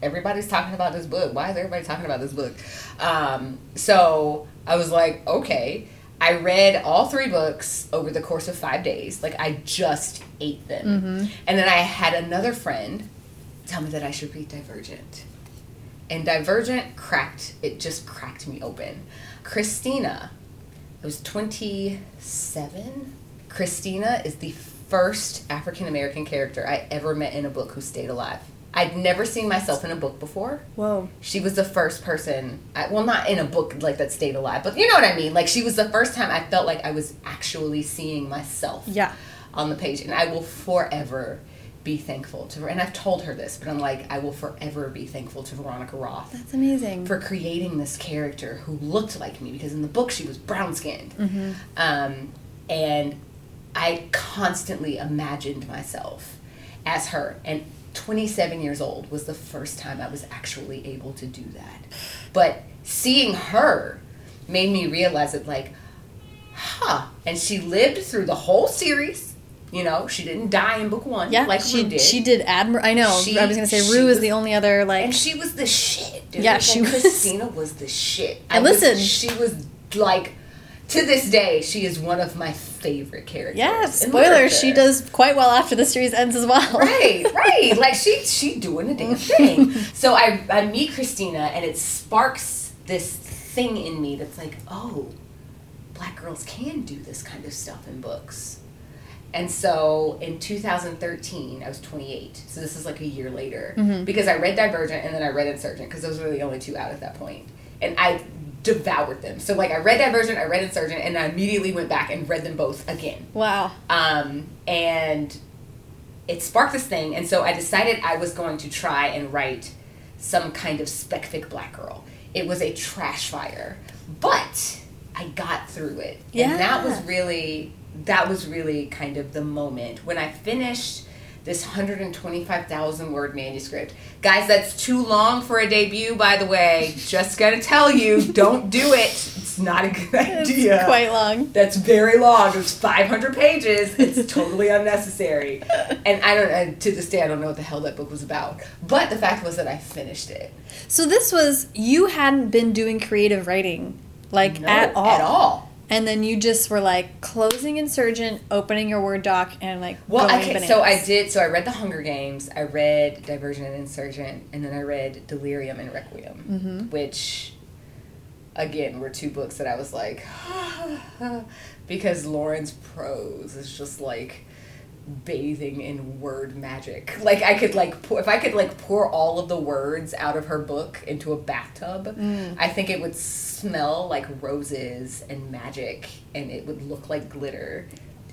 everybody's talking about this book. Why is everybody talking about this book? Um, so I was like, okay. I read all three books over the course of five days. Like I just ate them, mm-hmm. and then I had another friend tell me that I should read Divergent, and Divergent cracked. It just cracked me open. Christina, I was twenty seven. Christina is the first African American character I ever met in a book who stayed alive. I'd never seen myself in a book before. Whoa. She was the first person, I, well, not in a book like that stayed alive, but you know what I mean. Like she was the first time I felt like I was actually seeing myself Yeah. on the page, and I will forever be thankful to her. And I've told her this, but I'm like, I will forever be thankful to Veronica Roth That's amazing. for creating this character who looked like me because in the book she was brown skinned. Mm-hmm. Um, and I constantly imagined myself as her. And 27 years old was the first time I was actually able to do that. But seeing her made me realize that, like, huh. And she lived through the whole series. You know, she didn't die in book one yeah, like she Rue did. she did admir. I know. She- I was gonna say Rue is was- the only other like. And she was the shit, dude. Yeah, Like, she was- Christina was the shit. And I was- listen- she was like, to this day, she is one of my favorite characters. yeah, spoiler. She does quite well after the series ends as well. Right, right. Like she, she doing a damn thing. So I, I meet Christina, and it sparks this thing in me that's like, oh, black girls can do this kind of stuff in books. And so in 2013, I was 28. So this is like a year later. Mm-hmm. Because I read Divergent and then I read Insurgent because those were the only two out at that point. And I devoured them. So like I read that version, I read Insurgent, and I immediately went back and read them both again. Wow. Um, and it sparked this thing, and so I decided I was going to try and write some kind of spec fic black girl. It was a trash fire, but I got through it, and that was really that was really kind of the moment when I finished this 125,000 word manuscript. Guys, that's too long for a debut, by the way. Just gonna tell you, don't do it. It's not a good idea. It's quite long. That's very long. It's 500 pages. It's totally unnecessary. And I don't, and to this day, I don't know what the hell that book was about. But the fact was that I finished it. So this was you hadn't been doing creative writing like No, at all. At all. And then you just were like closing Insurgent, opening your Word doc, and like Well, going okay, bananas. so I did. So I read The Hunger Games. I read Divergent and Insurgent, and then I read Delirium and Requiem, Mm-hmm. which, again, were two books that I was like, because Lauren's prose is just like bathing in word magic. Like I could like pour, if I could like pour all of the words out of her book into a bathtub, Mm. I think it would smell like roses and magic and it would look like glitter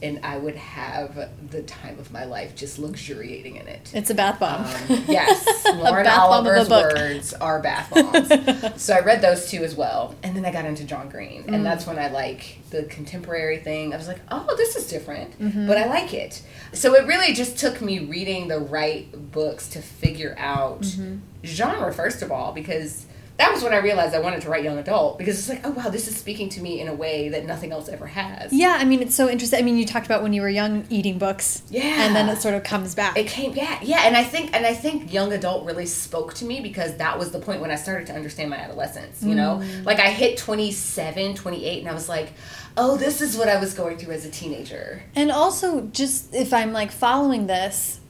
and I would have the time of my life just luxuriating in it. It's a bath bomb. Um, yes, Lauren bath bomb of a Oliver's words are bath bombs. so I read those two as well, and then I got into John Green, Mm. and that's when I like the contemporary thing. I was like, oh, this is different, Mm-hmm. but I like it. So it really just took me reading the right books to figure out Mm-hmm. genre first of all, because. That was when I realized I wanted to write young adult because it's like, oh wow, this is speaking to me in a way that nothing else ever has. yeah, I mean it's so interesting. I mean you talked about when you were young eating books. Yeah. And then it sort of comes back. it came yeah yeah and i think and i think young adult really spoke to me because that was the point when i started to understand my adolescence you know Mm. like i hit 27 28 and i was like oh this is what i was going through as a teenager And also, just if I'm like following this,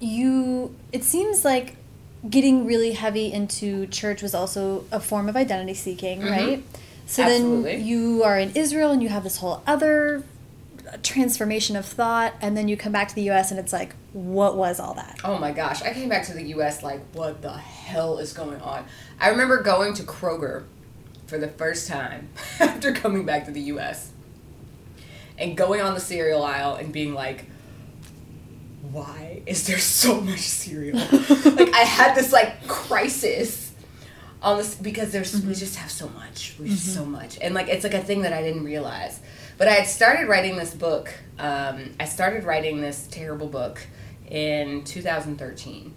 you it seems like getting really heavy into church was also a form of identity seeking, mm-hmm. right? So Absolutely. then you are in Israel and you have this whole other transformation of thought, and then you come back to the U.S. and it's like, what was all that? oh my gosh i came back to the us like what the hell is going on i remember going to kroger for the first time after coming back to the us and going on the cereal aisle and being like why is there so much cereal? like I had this like crisis on this because there's we just have so much. We just so much. And like it's like a thing that I didn't realize. But I had started writing this book. Um, I started writing this terrible book in 2013.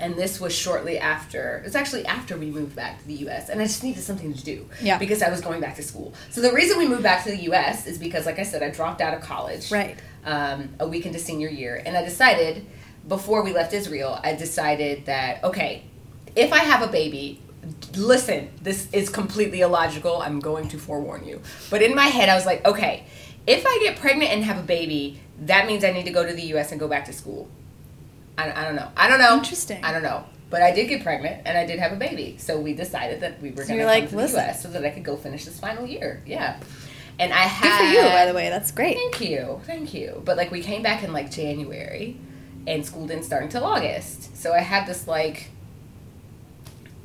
And this was shortly after. It's actually after we moved back to the U.S. And I just needed something to do. Yeah. Because I was going back to school. So the reason we moved back to the U.S. is because, like I said, I dropped out of college Right. um, a week into senior year, and I decided before we left Israel, I decided that okay, if I have a baby, listen, this is completely illogical. I'm going to forewarn you, but in my head, I was like, okay, if I get pregnant and have a baby, that means I need to go to the U.S. and go back to school. I, I don't know. I don't know. Interesting. I don't know. But I did get pregnant and I did have a baby, so we decided that we were So going to you're come to the U.S. so that I could go finish this final year. Yeah, and I Good had for you, by the way. That's great. Thank you, thank you. But like we came back in like January, and school didn't start until August. So I had this like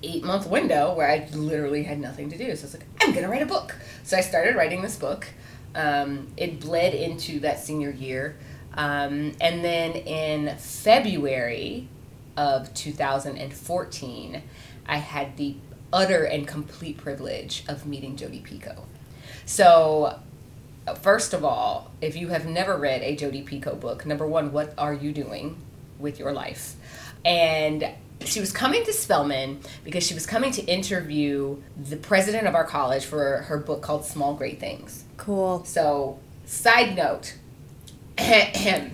eight month window where I literally had nothing to do. So I was like, I'm gonna write a book. So I started writing this book. Um, it bled into that senior year, um, and then in February of 2014, I had the utter and complete privilege of meeting Jodi Picoult. So first of all, if you have never read a Jodi Picoult book, number one, what are you doing with your life? And she was coming to Spelman because she was coming to interview the president of our college for her book called Small Great Things. Cool. So, side note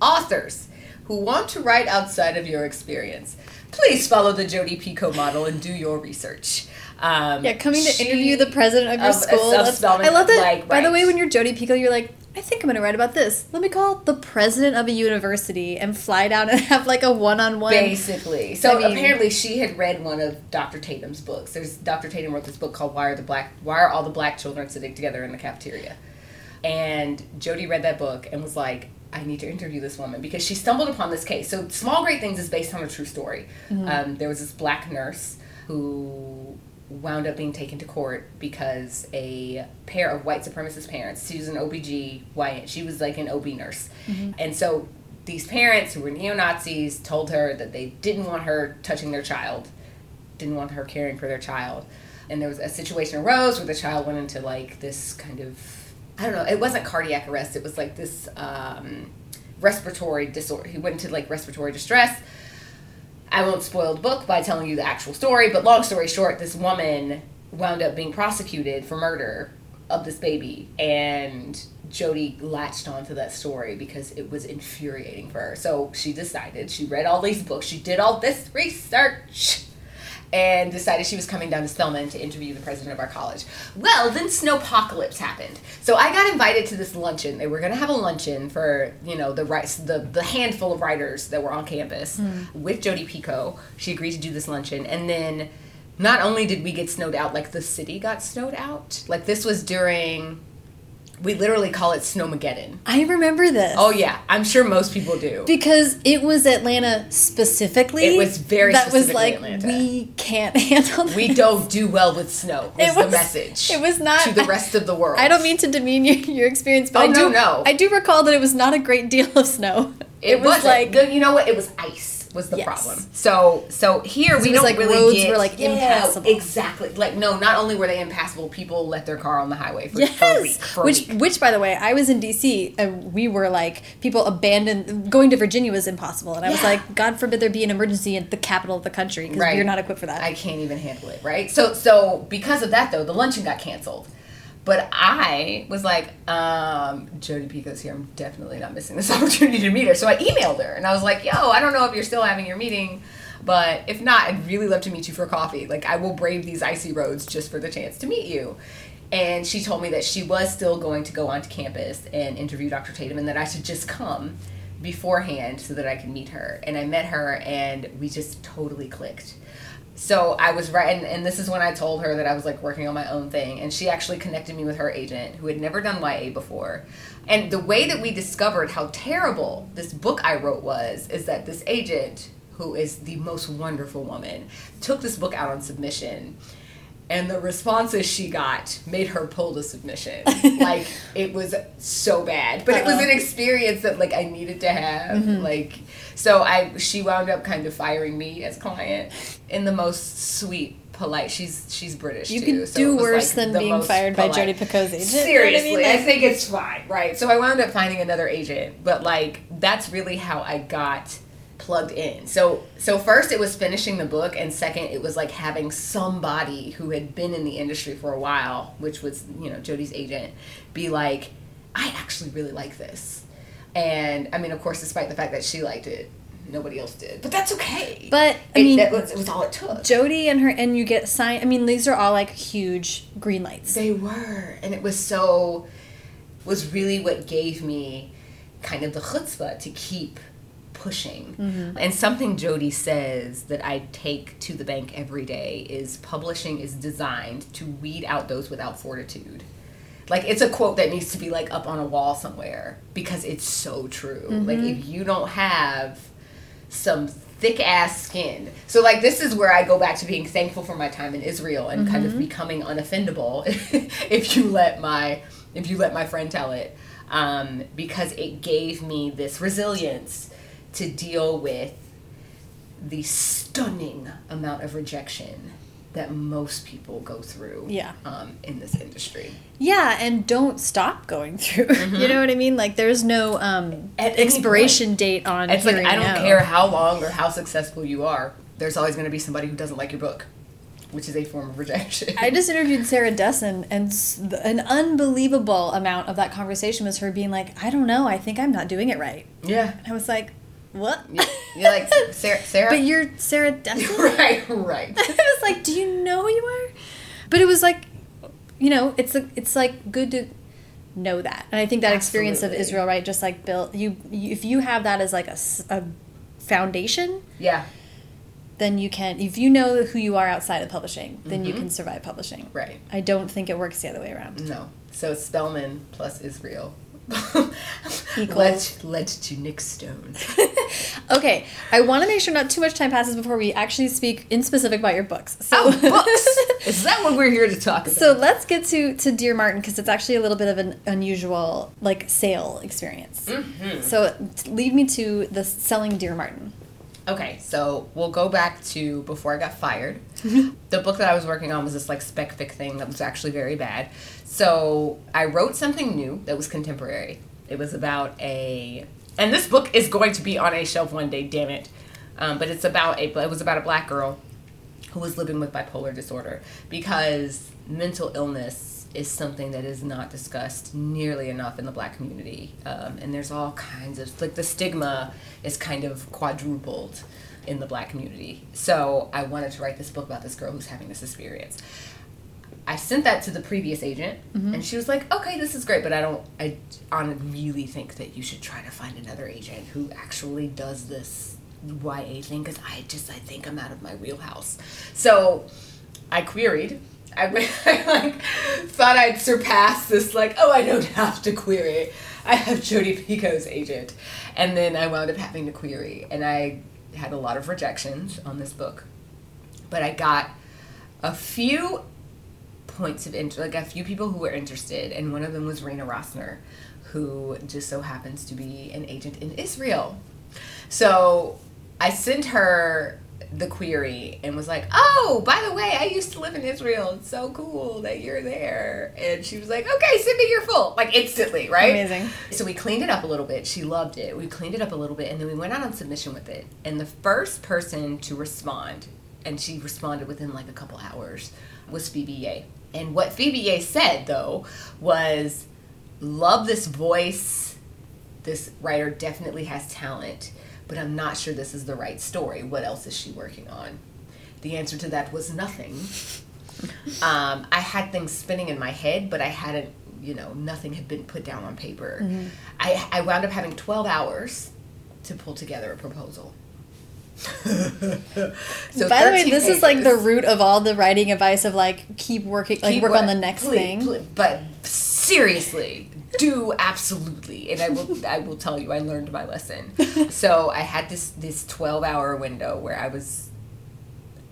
authors who want to write outside of your experience, please follow the Jodi Picoult model and do your research. Um, Yeah, coming to she- interview the president of your of- school. of I love that. like, By the way, when you're Jodi Picoult, you're like, I think I'm going to write about this. Let me call the president of a university and fly down and have like a one-on-one. Basically. So I mean- apparently she had read one of Dr. Tatum's books. There's Dr. Tatum wrote this book called Why Are the Black Why Are All the Black Children Sitting Together in the Cafeteria? And Jodi read that book and was like, I need to interview this woman because she stumbled upon this case. So Small Great Things is based on a true story. Um, there was this black nurse who wound up being taken to court because a pair of white supremacist parents, she was an OBGYN, she was like an OB nurse. And so these parents who were neo Nazis told her that they didn't want her touching their child, didn't want her caring for their child. And there was a situation arose where the child went into like this kind of, I don't know, it wasn't cardiac arrest, it was like this um, respiratory disorder. He went into like respiratory distress. I won't spoil the book by telling you the actual story, but long story short, this woman wound up being prosecuted for murder of this baby. And Jodi latched onto that story because it was infuriating for her. So she decided, she read all these books, she did all this research, and decided she was coming down to Spelman to interview the president of our college. Well, then snowpocalypse happened. So I got invited to this luncheon. They were going to have a luncheon for, you know, the the the handful of writers that were on campus hmm. with Jodi Picoult. She agreed to do this luncheon and then not only did we get snowed out, like the city got snowed out. Like this was during we literally call it Snowmageddon. I remember this. Oh yeah, I'm sure most people do. Because it was Atlanta specifically. It was very that was like Atlanta. we can't handle this. we don't do well with snow. Was, It was- the message. it was not- to the rest of the world. I don't mean to demean your, your experience, but Oh, I do no, no. I do recall that it was not a great deal of snow. It, was like you know what? It was ice was the Yes. problem. So so here we don't like really roads get, were, like, Yeah, impassable. Exactly. Like no, not only were they impassable, people left their car on the highway for, Yes, for a week. For a which week. which by the way, I was in DC and we were like people abandoned going to Virginia was impossible, and I was like, God forbid there be an emergency in the capital of the country because Right. we're not equipped for that. I can't even handle it, right? So so because of that though, the luncheon got canceled. But I was like, um, Jodi Picoult's here. I'm definitely not missing this opportunity to meet her. So I emailed her and I was like, yo, I don't know if you're still having your meeting, but if not, I'd really love to meet you for coffee. Like, I will brave these icy roads just for the chance to meet you. And she told me that she was still going to go onto campus and interview Dr. Tatum and that I should just come beforehand so that I could meet her. And I met her and we just totally clicked so I was right, and, and this is when I told her that I was like working on my own thing, and she actually connected me with her agent who had never done YA before. And the way that we discovered how terrible this book I wrote was is that this agent, who is the most wonderful woman, took this book out on submission. And the responses she got made her pull the submission. like it was so bad, but it was an experience that like I needed to have. Mm-hmm. Like so, I she wound up kind of firing me as client in the most sweet, polite. She's she's British. you too, can so do worse like, than being fired by polite. Jodi Picoult's agent. Seriously, you know I I, mean? Like- think it's fine, right? So I wound up finding another agent, but like that's really how I got plugged in. So so first it was finishing the book, and second it was like having somebody who had been in the industry for a while, which was you know Jodi's agent, be like, I actually really like this, and I mean of course despite the fact that she liked it, nobody else did, but that's okay. But I It- mean, that was, it was all it took. Jodi and her, and you get signed. I mean, these are all like huge green lights. They were, and it was so was really what gave me kind of the chutzpah to keep pushing. Mm-hmm. And something Jodi says that I take to the bank every day is publishing is designed to weed out those without fortitude. Like it's a quote that needs to be like up on a wall somewhere because it's so true. Like mm-hmm. if you don't have some thick ass skin. So like this is where I go back to being thankful for my time in Israel and kind of mm-hmm. becoming unoffendable if you let my if you let my friend tell it. Um, because it gave me this resilience to deal with the stunning amount of rejection that most people go through Yeah. um, in this industry. Yeah, and don't stop going through. you know what I mean? Like, there's no um, Mm-hmm. Expiration date on. It. It's like I don't care how long or how successful you are. There's always going to be somebody who doesn't like your book, which is a form of rejection. I just interviewed Sarah Dessen, and an unbelievable amount of that conversation was her being like, "I don't know. I think I'm not doing it right." yeah, And I was like, "What?" you're like Sarah. Sarah? but you're Sarah Dessen. right, right. I was like, "Do you know who you are?" But it was like, you know, it's a, it's like good to know that, and I think that experience of Israel, right, just like built you, you. If you have that as like a foundation, Yeah, then you can. If you know who you are outside of publishing, then Mm-hmm. you can survive publishing. right. I don't think it works the other way around. No. So Spelman plus Israel. Led, led to Nic Stone. Okay, I want to make sure not too much time passes before we actually speak in specific about your books. So, Oh, books! Is that what we're here to talk about? So let's get to to Dear Martin because it's actually a little bit of an unusual like sale experience. Mm-hmm. So lead me to the selling Dear Martin. Okay, so we'll go back to before I got fired. the book that I was working on was this like spec fic thing that was actually very bad. So I wrote something new that was contemporary. It was about a, and this book is going to be on a shelf one day. Damn it! Um, but it's about a. It was about a black girl who was living with bipolar disorder because mental illness is something that is not discussed nearly enough in the black community. Um, and there's all kinds of, like, the stigma is kind of quadrupled in the black community. So I wanted to write this book about this girl who's having this experience. I sent that to the previous agent, mm-hmm. and she was like, "Okay, this is great, but I don't. I really think that you should try to find another agent who actually does this YA thing because I just I think I'm out of my wheelhouse." So I queried. I, went- I like thought I'd surpass this. Like, oh, I don't have to query. I have Jodi Picoult's agent, and then I wound up having to query, and I had a lot of rejections on this book, but I got a few points of interest, like a few people who were interested, and one of them was Rena Rossner, who just so happens to be an agent in Israel. So I sent her the query and was like, "Oh, by the way, I used to live in Israel. It's so cool that you're there." And she was like, "Okay, send me your full," like instantly, right? Amazing. So we cleaned it up a little bit. She loved it. We cleaned it up a little bit, and then we went out on submission with it. And the first person to respond, and she responded within like a couple hours, was Phoebe Yeh. And what Phoebe Yeh said though was, "Love this voice. This writer definitely has talent, but I'm not sure this is the right story. What else is she working on?" The answer to that was nothing. Um, I had things spinning in my head, but I hadn't, you know, nothing had been put down on paper. I, I wound up having 12 hours to pull together a proposal. So By the way, 13 this is like the root of all the writing advice of like keep working, like Keep work on the next please, thing. please, but seriously, do absolutely, and I will. I will tell you, I learned my lesson. so I had this this twelve hour window where I was.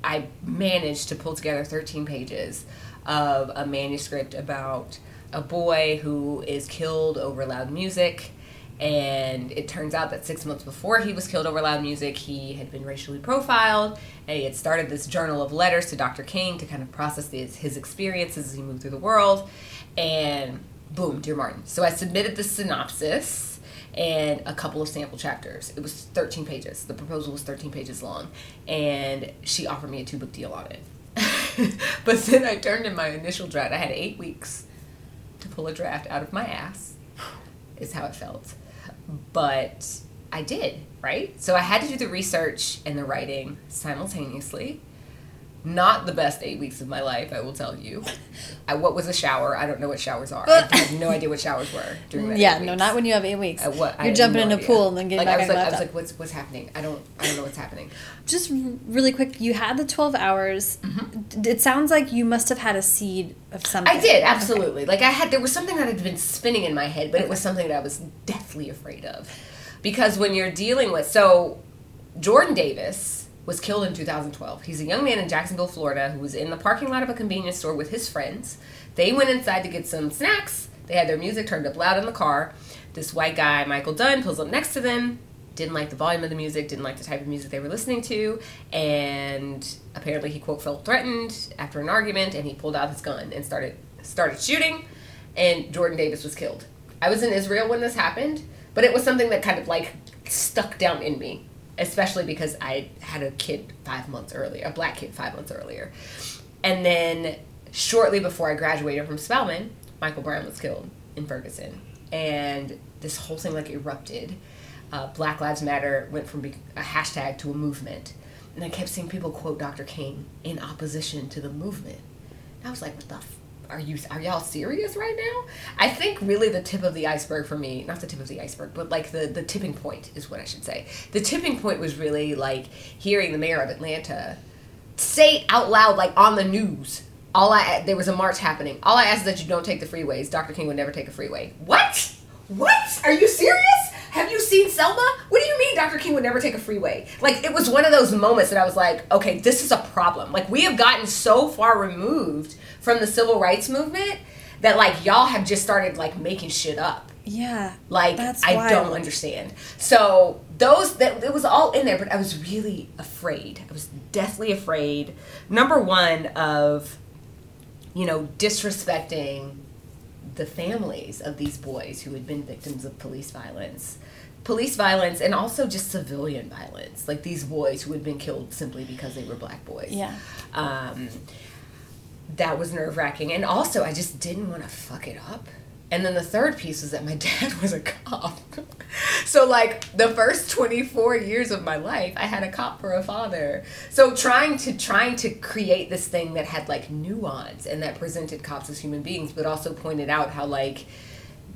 I managed to pull together thirteen pages of a manuscript about a boy who is killed over loud music. And it turns out that six months before he was killed over loud music, he had been racially profiled, and he had started this journal of letters to Dr. King to kind of process his, his experiences as he moved through the world. And boom, Dear Martin. So I submitted the synopsis and a couple of sample chapters. It was 13 pages. The proposal was 13 pages long, and she offered me a two book deal on it. but then I turned in my initial draft. I had eight weeks to pull a draft out of my ass, is how it felt. But I did, right? So I had to do the research and the writing simultaneously. Not the best eight weeks of my life, I will tell you. I, what was a shower? I don't know what showers are. I have no idea what showers were during that. yeah, no, not when you have eight weeks. Uh, what, You're jumping no in a idea. pool and then getting like, back I was like, I was like, what's what's happening? I don't I don't know what's happening. Just really quick, you had the 12 hours. D- It sounds like you must have had a seed of something. Mm-hmm. I did absolutely. Like I had there was something that had been spinning in my head, but it was something that I was deathly afraid of, because when you're dealing with so Jordan Davis was killed in 2012. He's a young man in Jacksonville, Florida, who was in the parking lot of a convenience store with his friends. They went inside to get some snacks. They had their music turned up loud in the car. This white guy, Michael Dunn, pulls up next to them. Didn't like the volume of the music, didn't like the type of music they were listening to, and apparently he quote felt threatened after an argument, and he pulled out his gun and started started shooting, and Jordan Davis was killed. I was in Israel when this happened, but it was something that kind of like stuck down in me, especially because I had a kid five months earlier, a black kid five months earlier, and then shortly before I graduated from Spelman, Michael Brown was killed in Ferguson, and this whole thing like erupted. Uh, Black Lives Matter went from a hashtag to a movement, and I kept seeing people quote Dr. King in opposition to the movement. And I was like, "What the? Are you? Are y'all serious right now?" I think really the tip of the iceberg for me, not the tip of the iceberg, but like the the tipping point is what I should say. The tipping point was really like hearing the mayor of Atlanta say out loud, like on the news. All I there was a march happening. All I ask is that you don't take the freeways. Dr. King would never take a freeway. What? What? Are you serious? Have you seen Selma? What do you mean Dr. King would never take a freeway? Like it was one of those moments that I was like, okay, this is a problem. Like we have gotten so far removed from the civil rights movement that like y'all have just started like making shit up. Yeah. Like That's I wild. don't understand. So those that it was all in there, but I was really afraid. I was deathly afraid. Number one of, you know, disrespecting the families of these boys who had been victims of police violence. Police violence and also just civilian violence. Like these boys who had been killed simply because they were black boys. Yeah. Um, that was nerve wracking. And also, I just didn't want to fuck it up. And then the third piece was that my dad was a cop. so, like, the first 24 years of my life, I had a cop for a father. So, trying to trying to create this thing that had like nuance and that presented cops as human beings, but also pointed out how like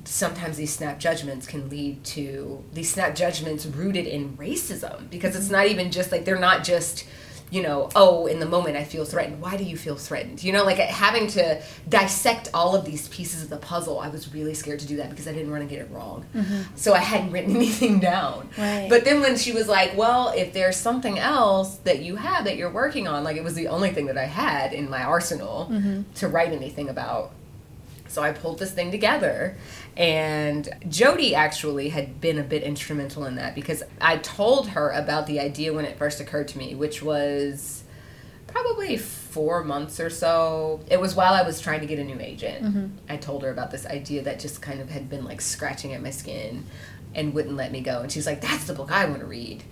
sometimes these snap judgments can lead to these snap judgments rooted in racism because it's mm-hmm. not even just like they're not just you know oh in the moment i feel threatened. Why do you feel threatened? You know like having to dissect all of these pieces of the puzzle i was really scared to do that because i didn't want to get it wrong. Mm-hmm. So i hadn't written anything down. Right. but then when she was like well if there's something else that you have that you're working on like it was the only thing that i had in my arsenal mm-hmm. to write anything about. So I pulled this thing together, and Jodi actually had been a bit instrumental in that because I told her about the idea when it first occurred to me, which was probably four months or so. It was while I was trying to get a new agent. Mm-hmm. I told her about this idea that just kind of had been like scratching at my skin and wouldn't let me go. And she's like, That's the book I want to read.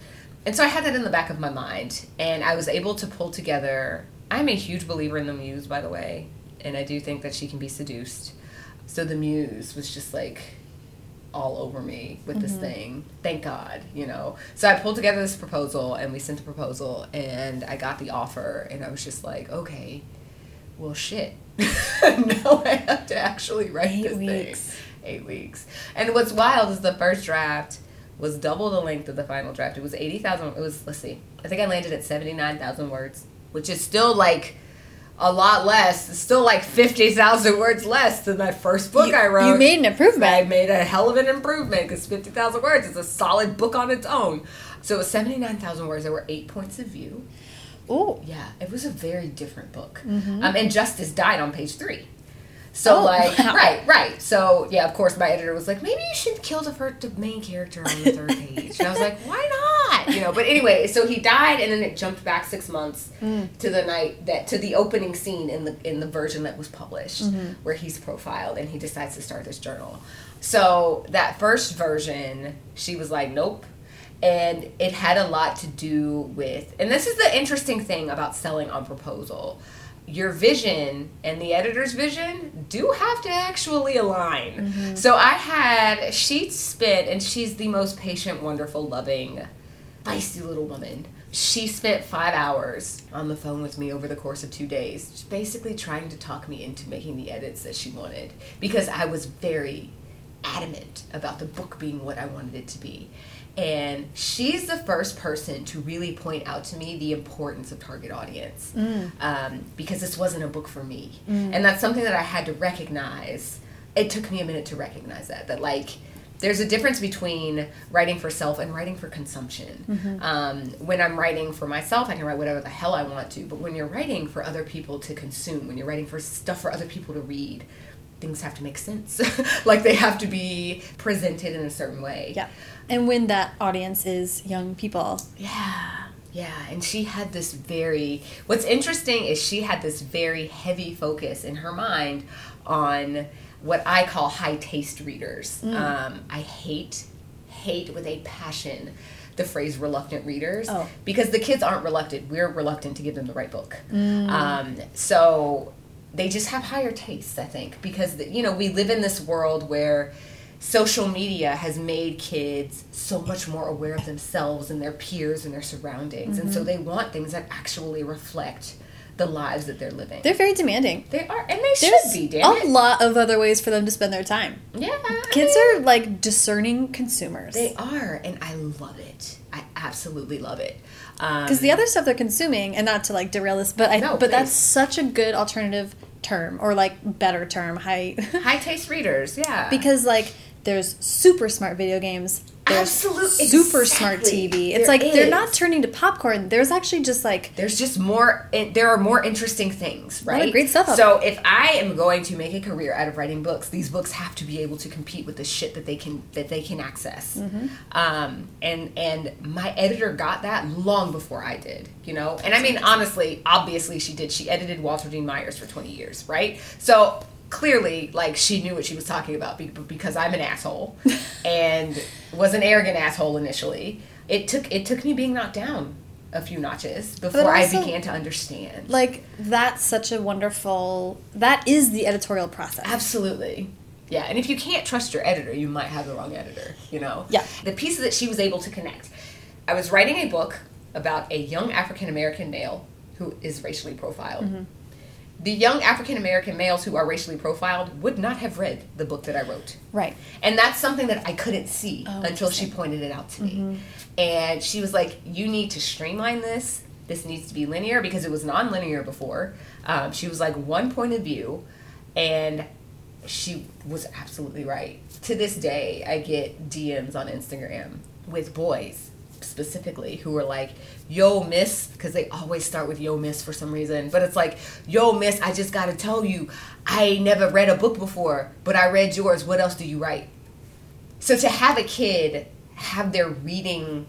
And so I had that in the back of my mind, and I was able to pull together. I'm a huge believer in the muse, by the way, and I do think that she can be seduced. So the muse was just like all over me with this mm-hmm. thing. Thank God, you know. So I pulled together this proposal, and we sent the proposal, and I got the offer, and I was just like, okay, well, shit. now I have to actually write Eight this weeks. thing. Eight weeks. And what's wild is the first draft was double the length of the final draft. It was 80,000. It was, let's see, I think I landed at 79,000 words, which is still like a lot less. Still like 50,000 words less than that first book You- I wrote. you made an improvement. I made a hell of an improvement because 50,000 words is a solid book on its own. So it was 79,000 words. There were eight points of view. Oh. Yeah, it was a very different book. Um, and Justice died on page three. So Oh, like wow. right, right. So yeah, of course my editor was like, maybe you should kill the first the main character on the third page. And I was like, why not? You know. But anyway, so he died, and then it jumped back six months hmm. to the night that to the opening scene in the in the version that was published, mm-hmm. where he's profiled and he decides to start this journal. So that first version, she was like, nope. And it had a lot to do with and this is the interesting thing about selling on proposal. Your vision and the editor's vision do have to actually align. Mm-hmm. So i had she spent and she's the most patient wonderful loving feisty little woman she spent five hours on the phone with me over the course of two days basically trying to talk me into making the edits that she wanted because i was very adamant about the book being what I wanted it to be. And she's the first person to really point out to me the importance of target audience um, because this wasn't a book for me. And that's something that I had to recognize. It took me a minute to recognize that, that like, there's a difference between writing for self and writing for consumption. Um, when I'm writing for myself, I can write whatever the hell I want to. But when you're writing for other people to consume, when you're writing for stuff for other people to read, things have to make sense. like they have to be presented in a certain way. Yeah. And when that audience is young people. Yeah. Yeah, and she had this very what's interesting is she had this very heavy focus in her mind on what I call high taste readers. Um, I hate hate with a passion the phrase reluctant readers Oh. because the kids aren't reluctant. We're reluctant to give them the right book. Um, so they just have higher tastes, I think, because the, you know we live in this world where social media has made kids so much more aware of themselves and their peers and their surroundings, and so they want things that actually reflect the lives that they're living. They're very demanding. they are, and they There's should be. Damn a lot of other ways for them to spend their time. Yeah, Kids are like discerning consumers. They are, and I love it. I absolutely love it. Um, Because the other stuff they're consuming, and not to like derail this, but I No, but that's such a good alternative term or like better term, high high taste readers, yeah, because like there's super smart video games there's Absolutely, super smart. TV. It's There like they're not turning to popcorn. There's actually just like there's just more it, there are more interesting things right? great stuff so if i am going to make a career out of writing books these books have to be able to compete with the shit that they can that they can access. Mm-hmm. um, and and my editor got that long before i did you know? And i mean honestly obviously she did. She edited walter dean myers for 20 years right? So clearly like she knew what she was talking about because i'm an asshole and was an arrogant asshole initially it took it took me being knocked down a few notches before I began to understand. like that's such a wonderful that is the editorial process. Absolutely. Yeah, and if you can't trust your editor, you might have the wrong editor, you know? Yeah. The pieces that she was able to connect. I was writing a book about a young African American male who is racially profiled. Mm-hmm. The young African American males who are racially profiled would not have read the book that I wrote. Right. And that's something that I couldn't see Oh, until she pointed it out to me. And she was like, You need to streamline this. This needs to be linear because it was non linear before. Um, she was like, One point of view. And she was absolutely right. To this day, I get DMs on Instagram with boys specifically who are like, Yo, miss, because they always start with Yo, miss for some reason. But it's like, Yo, miss, I just gotta tell you, I never read a book before, but I read yours. What else do you write? So to have a kid have their reading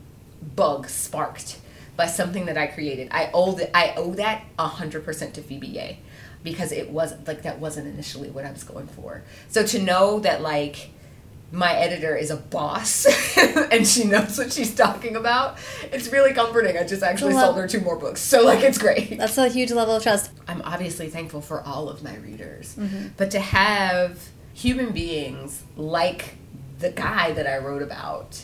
bug sparked by something that I created, I owe that I owe that hundred percent to Phoebe because it wasn't like that wasn't initially what I was going for. So to know that like my editor is a boss and she knows what she's talking about, it's really comforting. I just actually sold her two more books, so like it's great. That's a huge level of trust. I'm obviously thankful for all of my readers, Mm-hmm. but to have human beings like the guy that I wrote about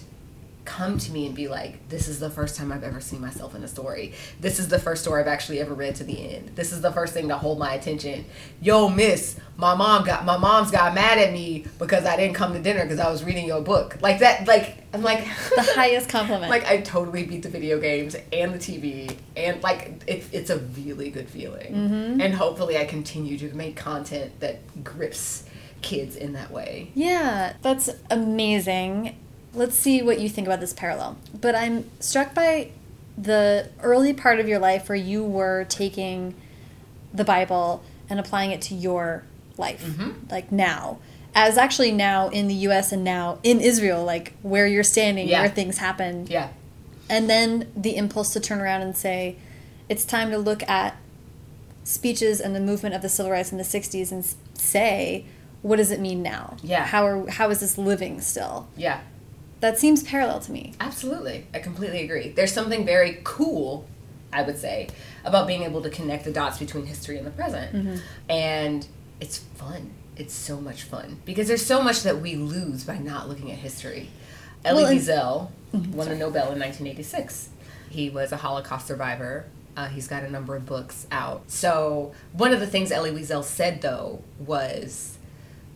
come to me and be like, "This is the first time I've ever seen myself in a story. This is the first story I've actually ever read to the end. This is the first thing to hold my attention." Yo, miss, my mom got my mom's got mad at me because I didn't come to dinner because I was reading your book. Like that. Like I'm like The highest compliment. like I totally beat the video games and the TV, and like it, it's a really good feeling. Mm-hmm. And hopefully, I continue to make content that grips kids in that way. Yeah, that's amazing. Let's see what you think about this parallel. But I'm struck by the early part of your life where you were taking the Bible and applying it to your life, Mm-hmm. like now. As actually now in the US and now in Israel, like where you're standing, Yeah. where things happen. Yeah, And then the impulse to turn around and say, it's time to look at speeches and the movement of the civil rights in the 60s and say, what does it mean now? Yeah. How, are, how is this living still? yeah, That seems parallel to me. absolutely. I completely agree. There's something very cool, I would say, about being able to connect the dots between history and the present, Mm-hmm. and it's fun. It's so much fun because there's so much that we lose by not looking at history. Elie Well, Wiesel won the Nobel in 1986. He was a Holocaust survivor. Uh, he's got a number of books out. So one of the things Elie Wiesel said though was,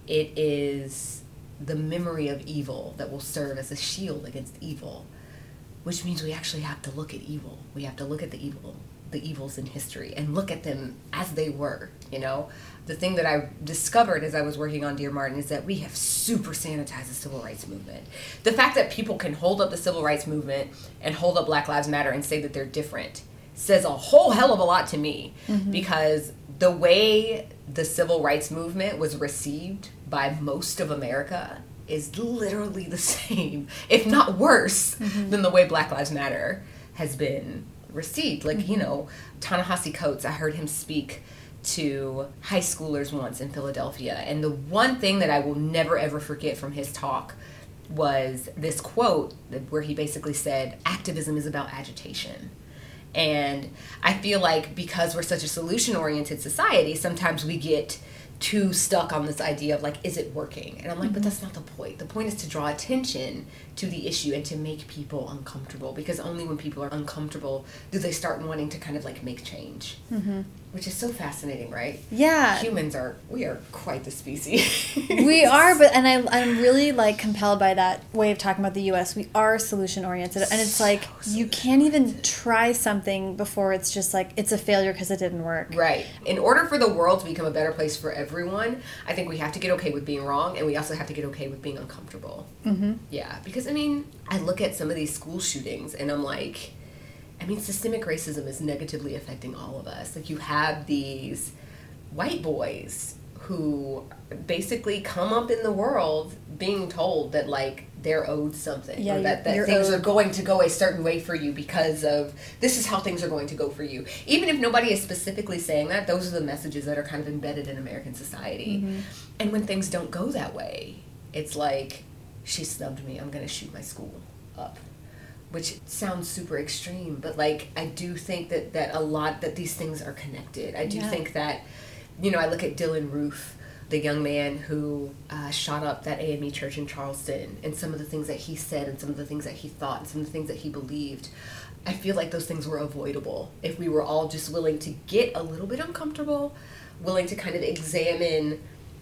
it is the memory of evil that will serve as a shield against evil, which means we actually have to look at evil. We have to look at the evil, the evils in history, and look at them as they were. You know, the thing that I discovered as I was working on Dear Martin is that we have super sanitized the civil rights movement. The fact that people can hold up the civil rights movement and hold up Black Lives Matter and say that they're different says a whole hell of a lot to me mm-hmm. because the way the civil rights movement was received by most of America is literally the same, if not worse, mm-hmm. than the way Black Lives Matter has been received. Like, you mm-hmm. know, Ta-Nehisi Coates, I heard him speak to high schoolers once in Philadelphia, and the one thing that I will never ever forget from his talk was this quote where he basically said, Activism is about agitation. And I feel like because we're such a solution oriented society, sometimes we get too stuck on this idea of like, is it working? And I'm like, but mm-hmm. that's not the point. The point is to draw attention to the issue and to make people uncomfortable because only when people are uncomfortable do they start wanting to kind of like make change. Mm-hmm. which is so fascinating, right? Yeah. Humans are we are quite the species. we are, but and I I'm really like compelled by that way of talking about the U.S. We are solution oriented, and it's like you can't even try something before it's just like it's a failure because it didn't work. Right. In order for the world to become a better place for everyone, I think we have to get okay with being wrong, and we also have to get okay with being uncomfortable. Mm-hmm. Yeah, because I mean, I look at some of these school shootings, and I'm like I mean, systemic racism is negatively affecting all of us. Like, you have these white boys who basically come up in the world being told that, like, they're owed something. Yeah, or that, that things owed- are going to go a certain way for you because of this is how things are going to go for you. Even if nobody is specifically saying that, those are the messages that are kind of embedded in American society. Mm-hmm. And when things don't go that way, it's like, she snubbed me, I'm going to shoot my school up. Which sounds super extreme but like i do think that that a lot that these things are connected. I do Yeah. think that you know i look at Dylann Roof the young man who uh, shot up that AME church in charleston and some of the things that he said and some of the things that he thought and some of the things that he believed. I feel like those things were avoidable. If we were all just willing to get a little bit uncomfortable willing to kind of examine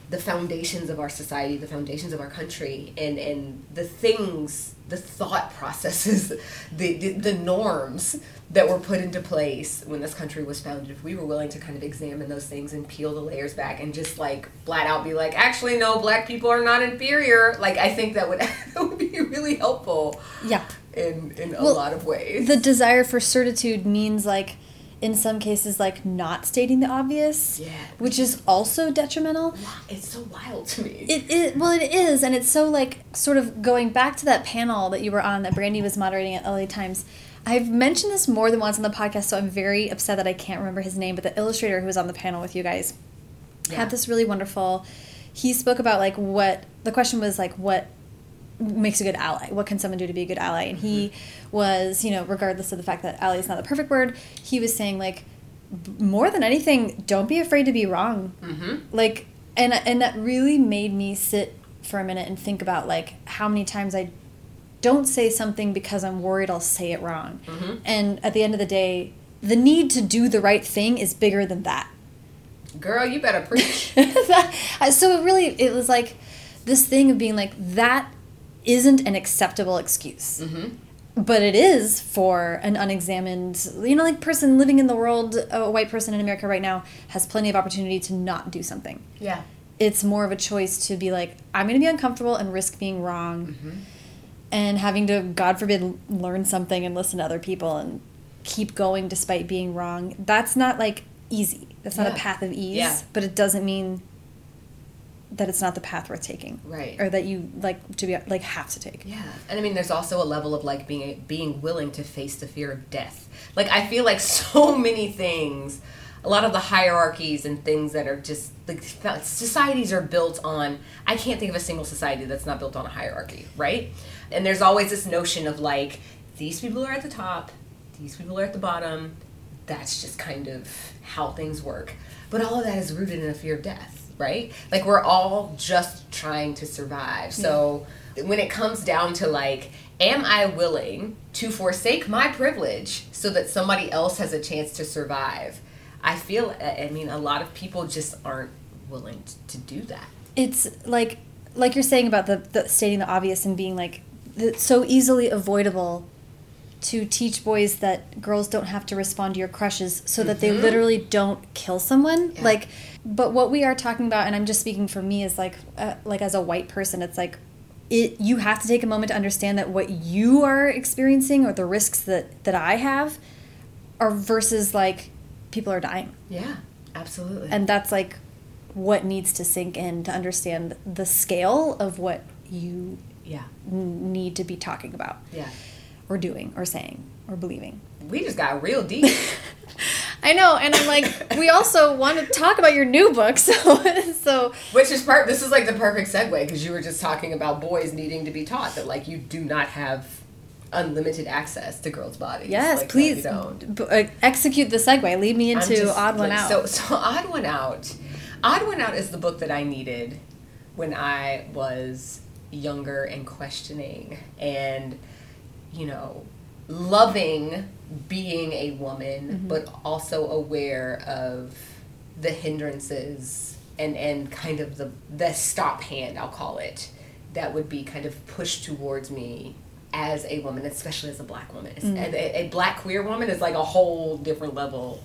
the foundations of our society, the foundations of our country, and and the things, the thought processes, the, the the norms that were put into place when this country was founded. If we were willing to kind of examine those things and peel the layers back and just like flat out be like, actually, no, black people are not inferior. Like I think that would that would be really helpful Yeah. in in a Well, lot of ways. The desire for certitude means like in some cases like not stating the obvious. Yeah. Which is also detrimental. it's so wild to me. It, it well it is and it's so like sort of going back to that panel that you were on that Brandy was moderating at LA Times. I've mentioned this more than once on the podcast, so I'm very upset that I can't remember his name, but the illustrator who was on the panel with you guys Yeah. had this really wonderful he spoke about like what the question was like what makes a good ally what can someone do to be a good ally and he was you know regardless of the fact that ally is not the perfect word he was saying like more than anything don't be afraid to be wrong mm-hmm. like and and that really made me sit for a minute and think about like how many times I don't say something because I'm worried I'll say it wrong. Mhm. And at the end of the day, the need to do the right thing is bigger than that. Girl, you better preach. so it really it was like this thing of being like that isn't an acceptable excuse. mm-hmm. But it is for an unexamined, you know, like person living in the world, a white person in America right now has plenty of opportunity to not do something. Yeah. it's more of a choice to be like i'm going to be uncomfortable and risk being wrong and having to god forbid learn something and listen to other people and keep going despite being wrong that's not like easy that's not Yeah. a path of ease Yeah. but it doesn't mean that it's not the path worth taking Right. or that you like to be like have to take Yeah, and I mean, there's also a level of like being being willing to face the fear of death. Like I feel like so many things, a lot of the hierarchies and things that are just like societies are built on. I can't think of a single society that's not built on a hierarchy, right? And there's always this notion of like these people are at the top, these people are at the bottom. That's just kind of how things work. But all of that is rooted in a fear of death, right? Like we're all just trying to survive. So when it comes down to like, am I willing to forsake my privilege so that somebody else has a chance to survive? I feel, I mean, a lot of people just aren't willing to do that. it's like like you're saying about the, the stating the obvious and being like so easily avoidable to teach boys that girls don't have to respond to your crushes so that they literally don't kill someone Yeah. like but what we are talking about and i'm just speaking for me is like uh, like as a white person it's like it you have to take a moment to understand that what you are experiencing or the risks that that i have are versus like people are dying Yeah, absolutely. and that's like what needs to sink in to understand the scale of what you yeah, n- need to be talking about yeah. Or doing or saying or believing We just got real deep. i know and i'm like we also want to talk about your new book so so Which is part. This is like the perfect segue because you were just talking about boys needing to be taught that like you do not have unlimited access to girls' bodies. yes Like, please you don't. uh, execute the segue lead me into just, odd one like, out So, so odd one out. Odd one out is the book that I needed when I was younger and questioning, and you know, loving being a woman, mm-hmm. but also aware of the hindrances and and kind of the the stop hand I'll call it that would be kind of pushed towards me as a woman, especially as a black woman. Mm. A, a black queer woman is like a whole different level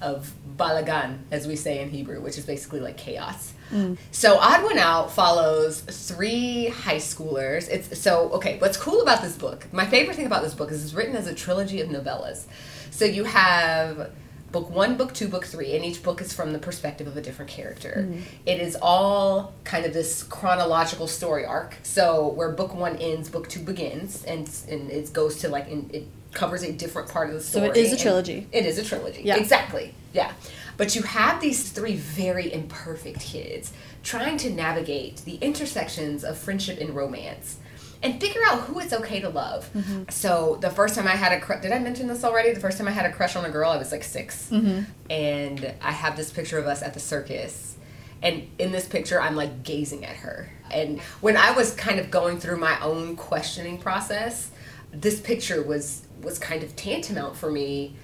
of balagan, as we say in Hebrew, which is basically like chaos. Mm. So Odd One Out follows three high schoolers. It's so okay. What's cool about this book? My favorite thing about this book is it's written as a trilogy of novellas. So you have book one, book two, book three, and each book is from the perspective of a different character. Mm-hmm. It is all kind of this chronological story arc. So where book one ends, book two begins, and and it goes to like in, it covers a different part of the story. So it is a trilogy. it is a trilogy. Yeah. Exactly. Yeah. But you have these three very imperfect kids trying to navigate the intersections of friendship and romance and figure out who it's okay to love. Mm-hmm. So the first time I had a crush, did I mention this already? The first time I had a crush on a girl, I was like 6 Mm-hmm. And I have this picture of us at the circus. And in this picture, I'm like gazing at her. And when I was kind of going through my own questioning process, this picture was was kind of tantamount for me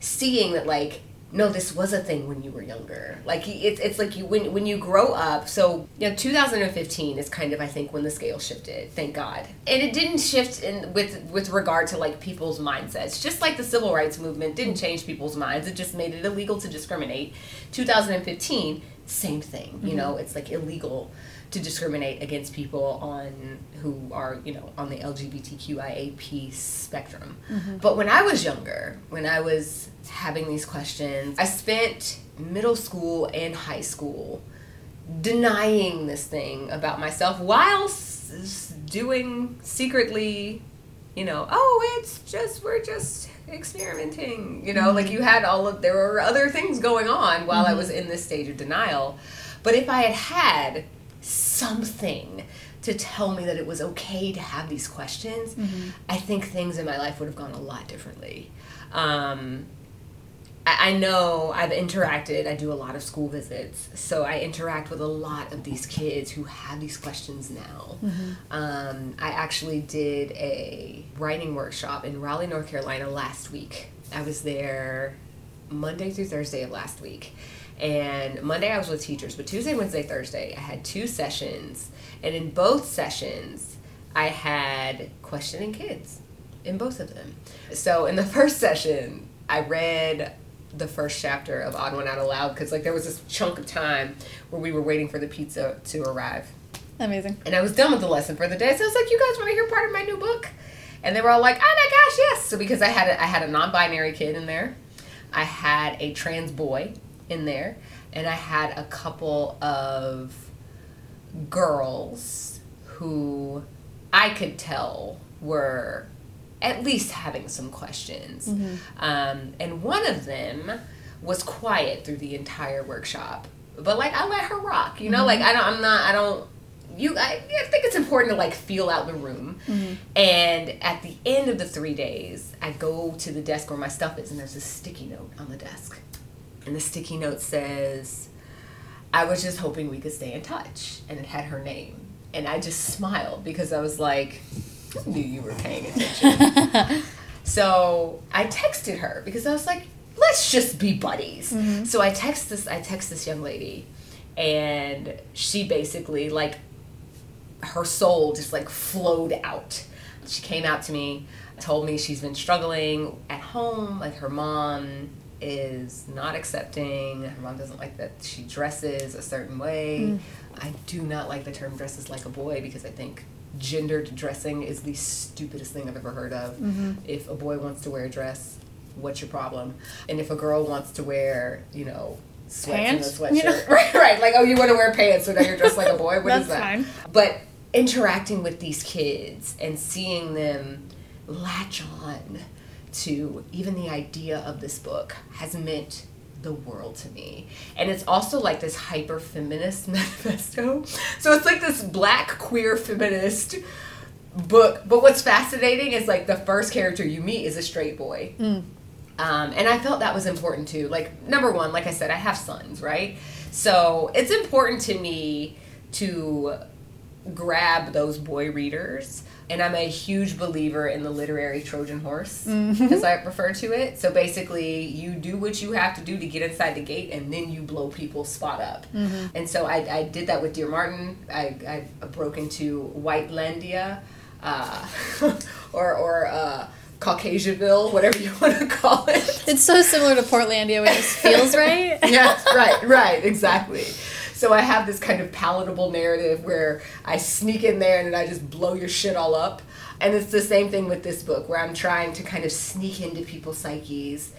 seeing that like no this was a thing when you were younger. Like it's, it's like you when, when you grow up so you know 2015 is kind of i think when the scale shifted thank god. And it didn't shift in with with regard to like people's mindsets. Just like the civil rights movement didn't change people's minds it just made it illegal to discriminate. 2015 same thing you mm-hmm. know it's like illegal to discriminate against people on who are you know on the LGBTQIAP spectrum. Mm-hmm. But when I was younger, when I was having these questions, I spent middle school and high school denying this thing about myself while s- doing secretly you know oh it's just we're just experimenting you know like mm-hmm. you had all of there were other things going on while i mm-hmm. was in this stage of denial. But if i had had something to tell me that it was okay to have these questions mm-hmm. i think things in my life would have gone a lot differently. Um, I I know I've interacted, I do a lot of school visits, so I interact with a lot of these kids who have these questions now. Um, I actually did a writing workshop in Raleigh, North Carolina last week. I was there Monday through Thursday of last week. And Monday I was with teachers, but Tuesday, Wednesday, Thursday, I had two sessions. And in both sessions, I had questioning kids in both of them. So in the first session, I read the first chapter of Odd One Out Aloud because like there was this chunk of time where we were waiting for the pizza to arrive. Amazing. And I was done with the lesson for the day. So I was like, "You guys want to hear part of my new book?" And they were all like, "Oh my gosh, yes!" So because I had a, I had a non-binary kid in there, I had a trans boy in there, and I had a couple of girls who I could tell were at least having some questions. Mm-hmm. Um, and one of them was quiet through the entire workshop. But like I let her rock, you know, mm-hmm. like I don't I'm not I don't you I, I think it's important to like feel out the room. Mm-hmm. And at the end of the 3 days, I go to the desk where my stuff is and there's a sticky note on the desk. And the sticky note says I was just hoping we could stay in touch. And it had her name. And I just smiled because I was like, Knew you were paying attention. so I texted her because I was like, let's just be buddies. Mm-hmm. So I text this I text this young lady and she basically like her soul just like flowed out. She came out to me, told me she's been struggling at home, like her mom is not accepting. Her mom doesn't like that she dresses a certain way. Mm. I do not like the term dresses like a boy because I think gendered dressing is the stupidest thing I've ever heard of. Mm-hmm. If a boy wants to wear a dress, what's your problem? And if a girl wants to wear, you know, sweats Pants? and a You know? sweatshirt, right, right, like oh, you want to wear pants, so now you're dressed like a boy. What is That's that? fine. But interacting with these kids and seeing them latch on to even the idea of this book has meant the world to me. And it's also like this hyper feminist manifesto. So it's like this black queer feminist book. But what's fascinating is like the first character you meet is a straight boy. Um, and I felt that was important too. Like, number one, like I said, I have sons, right? So it's important to me to grab those boy readers. And I'm a huge believer in the literary Trojan horse, Mm-hmm. as I refer to it. So basically, you do what you have to do to get inside the gate, and then you blow people's spot up. Mm-hmm. And so I, I did that with Dear Martin. I, I broke into Whitelandia, uh, or or uh, Caucasianville, whatever you want to call it. It's so similar to Portlandia, which just feels right. yeah, right, right, exactly. So I have this kind of palatable narrative where I sneak in there and then I just blow your shit all up. And it's the same thing with this book where I'm trying to kind of sneak into people's psyches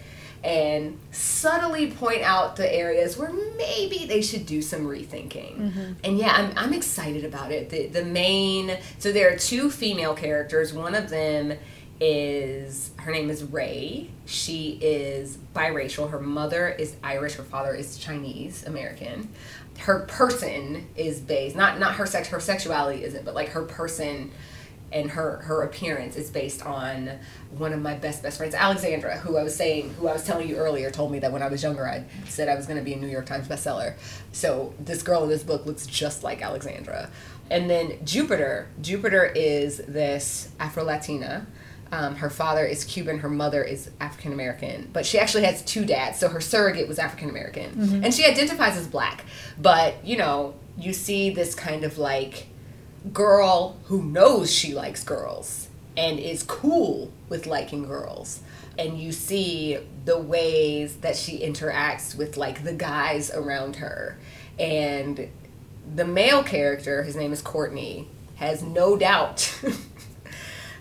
and subtly point out the areas where maybe they should do some rethinking. Mm-hmm. And yeah, I'm, I'm excited about it. The, the main, so there are two female characters. One of them is, her name is Rae. She is biracial. Her mother is Irish, her father is Chinese American. Her person is based, not, not her sex, her sexuality isn't, but like her person and her her appearance is based on one of my best best friends. Alexandra who i was saying who i was telling you earlier told me that when i was younger i said i was going to be a new york times bestseller. So this girl in this book looks just like alexandra. And then jupiter. Jupiter is this afro-latina um, her father is Cuban, her mother is African American, but she actually has two dads, so her surrogate was African American. And she identifies as black. But, you know, you see this kind of like girl who knows she likes girls and is cool with liking girls and you see the ways that she interacts with like the guys around her and the male character his name is courtney has no doubt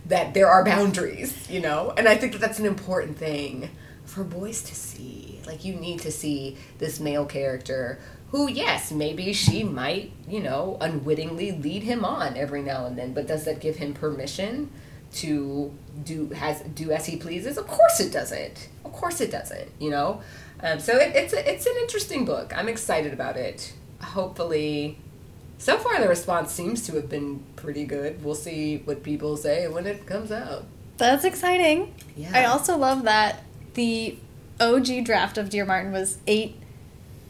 that there are boundaries you know? And i think that that's an important thing for boys to see. Like you need to see this male character who yes maybe she might you know unwittingly lead him on every now and then but does that give him permission to do has do as he pleases? Of course it doesn't. Of course it doesn't you know? Um, so it, it's a, it's an interesting book. I'm excited about it. Hopefully so far the response seems to have been pretty good we'll see what people say when it comes out That's exciting. Yeah. I also love that the OG draft of Dear Martin was eight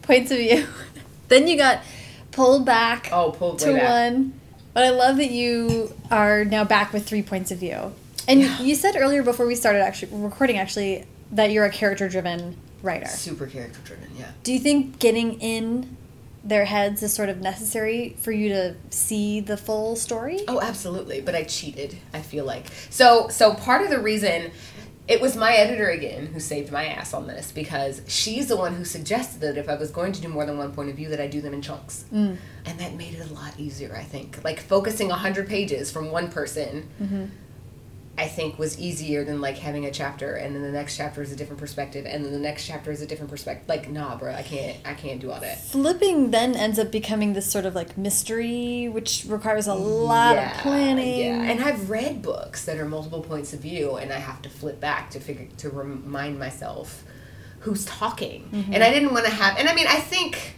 points of view. then you got pulled back oh pulled to back. one. But I love that you are now back with three points of view. And Yeah. you said earlier before we started actually recording actually that you're a character driven writer. super character driven yeah Do you think getting in their heads is sort of necessary for you to see the full story? Oh, absolutely. But I cheated. I feel like so. So part of the reason it was my editor again who saved my ass on this because she's the one who suggested that if I was going to do more than one point of view, that I do them in chunks, Mm. and that made it a lot easier. I think like focusing hundred pages from one person. Mm-hmm. I think was easier than like having a chapter and then the next chapter is a different perspective and then the next chapter is a different perspective. Like, nah, bro, I can't, I can't do all that. Flipping then ends up becoming this sort of like mystery, which requires a lot of planning. Yeah, and I've read books that are multiple points of view, and I have to flip back to figure to remind myself who's talking. Mm-hmm. And I didn't want to have. And I mean, I think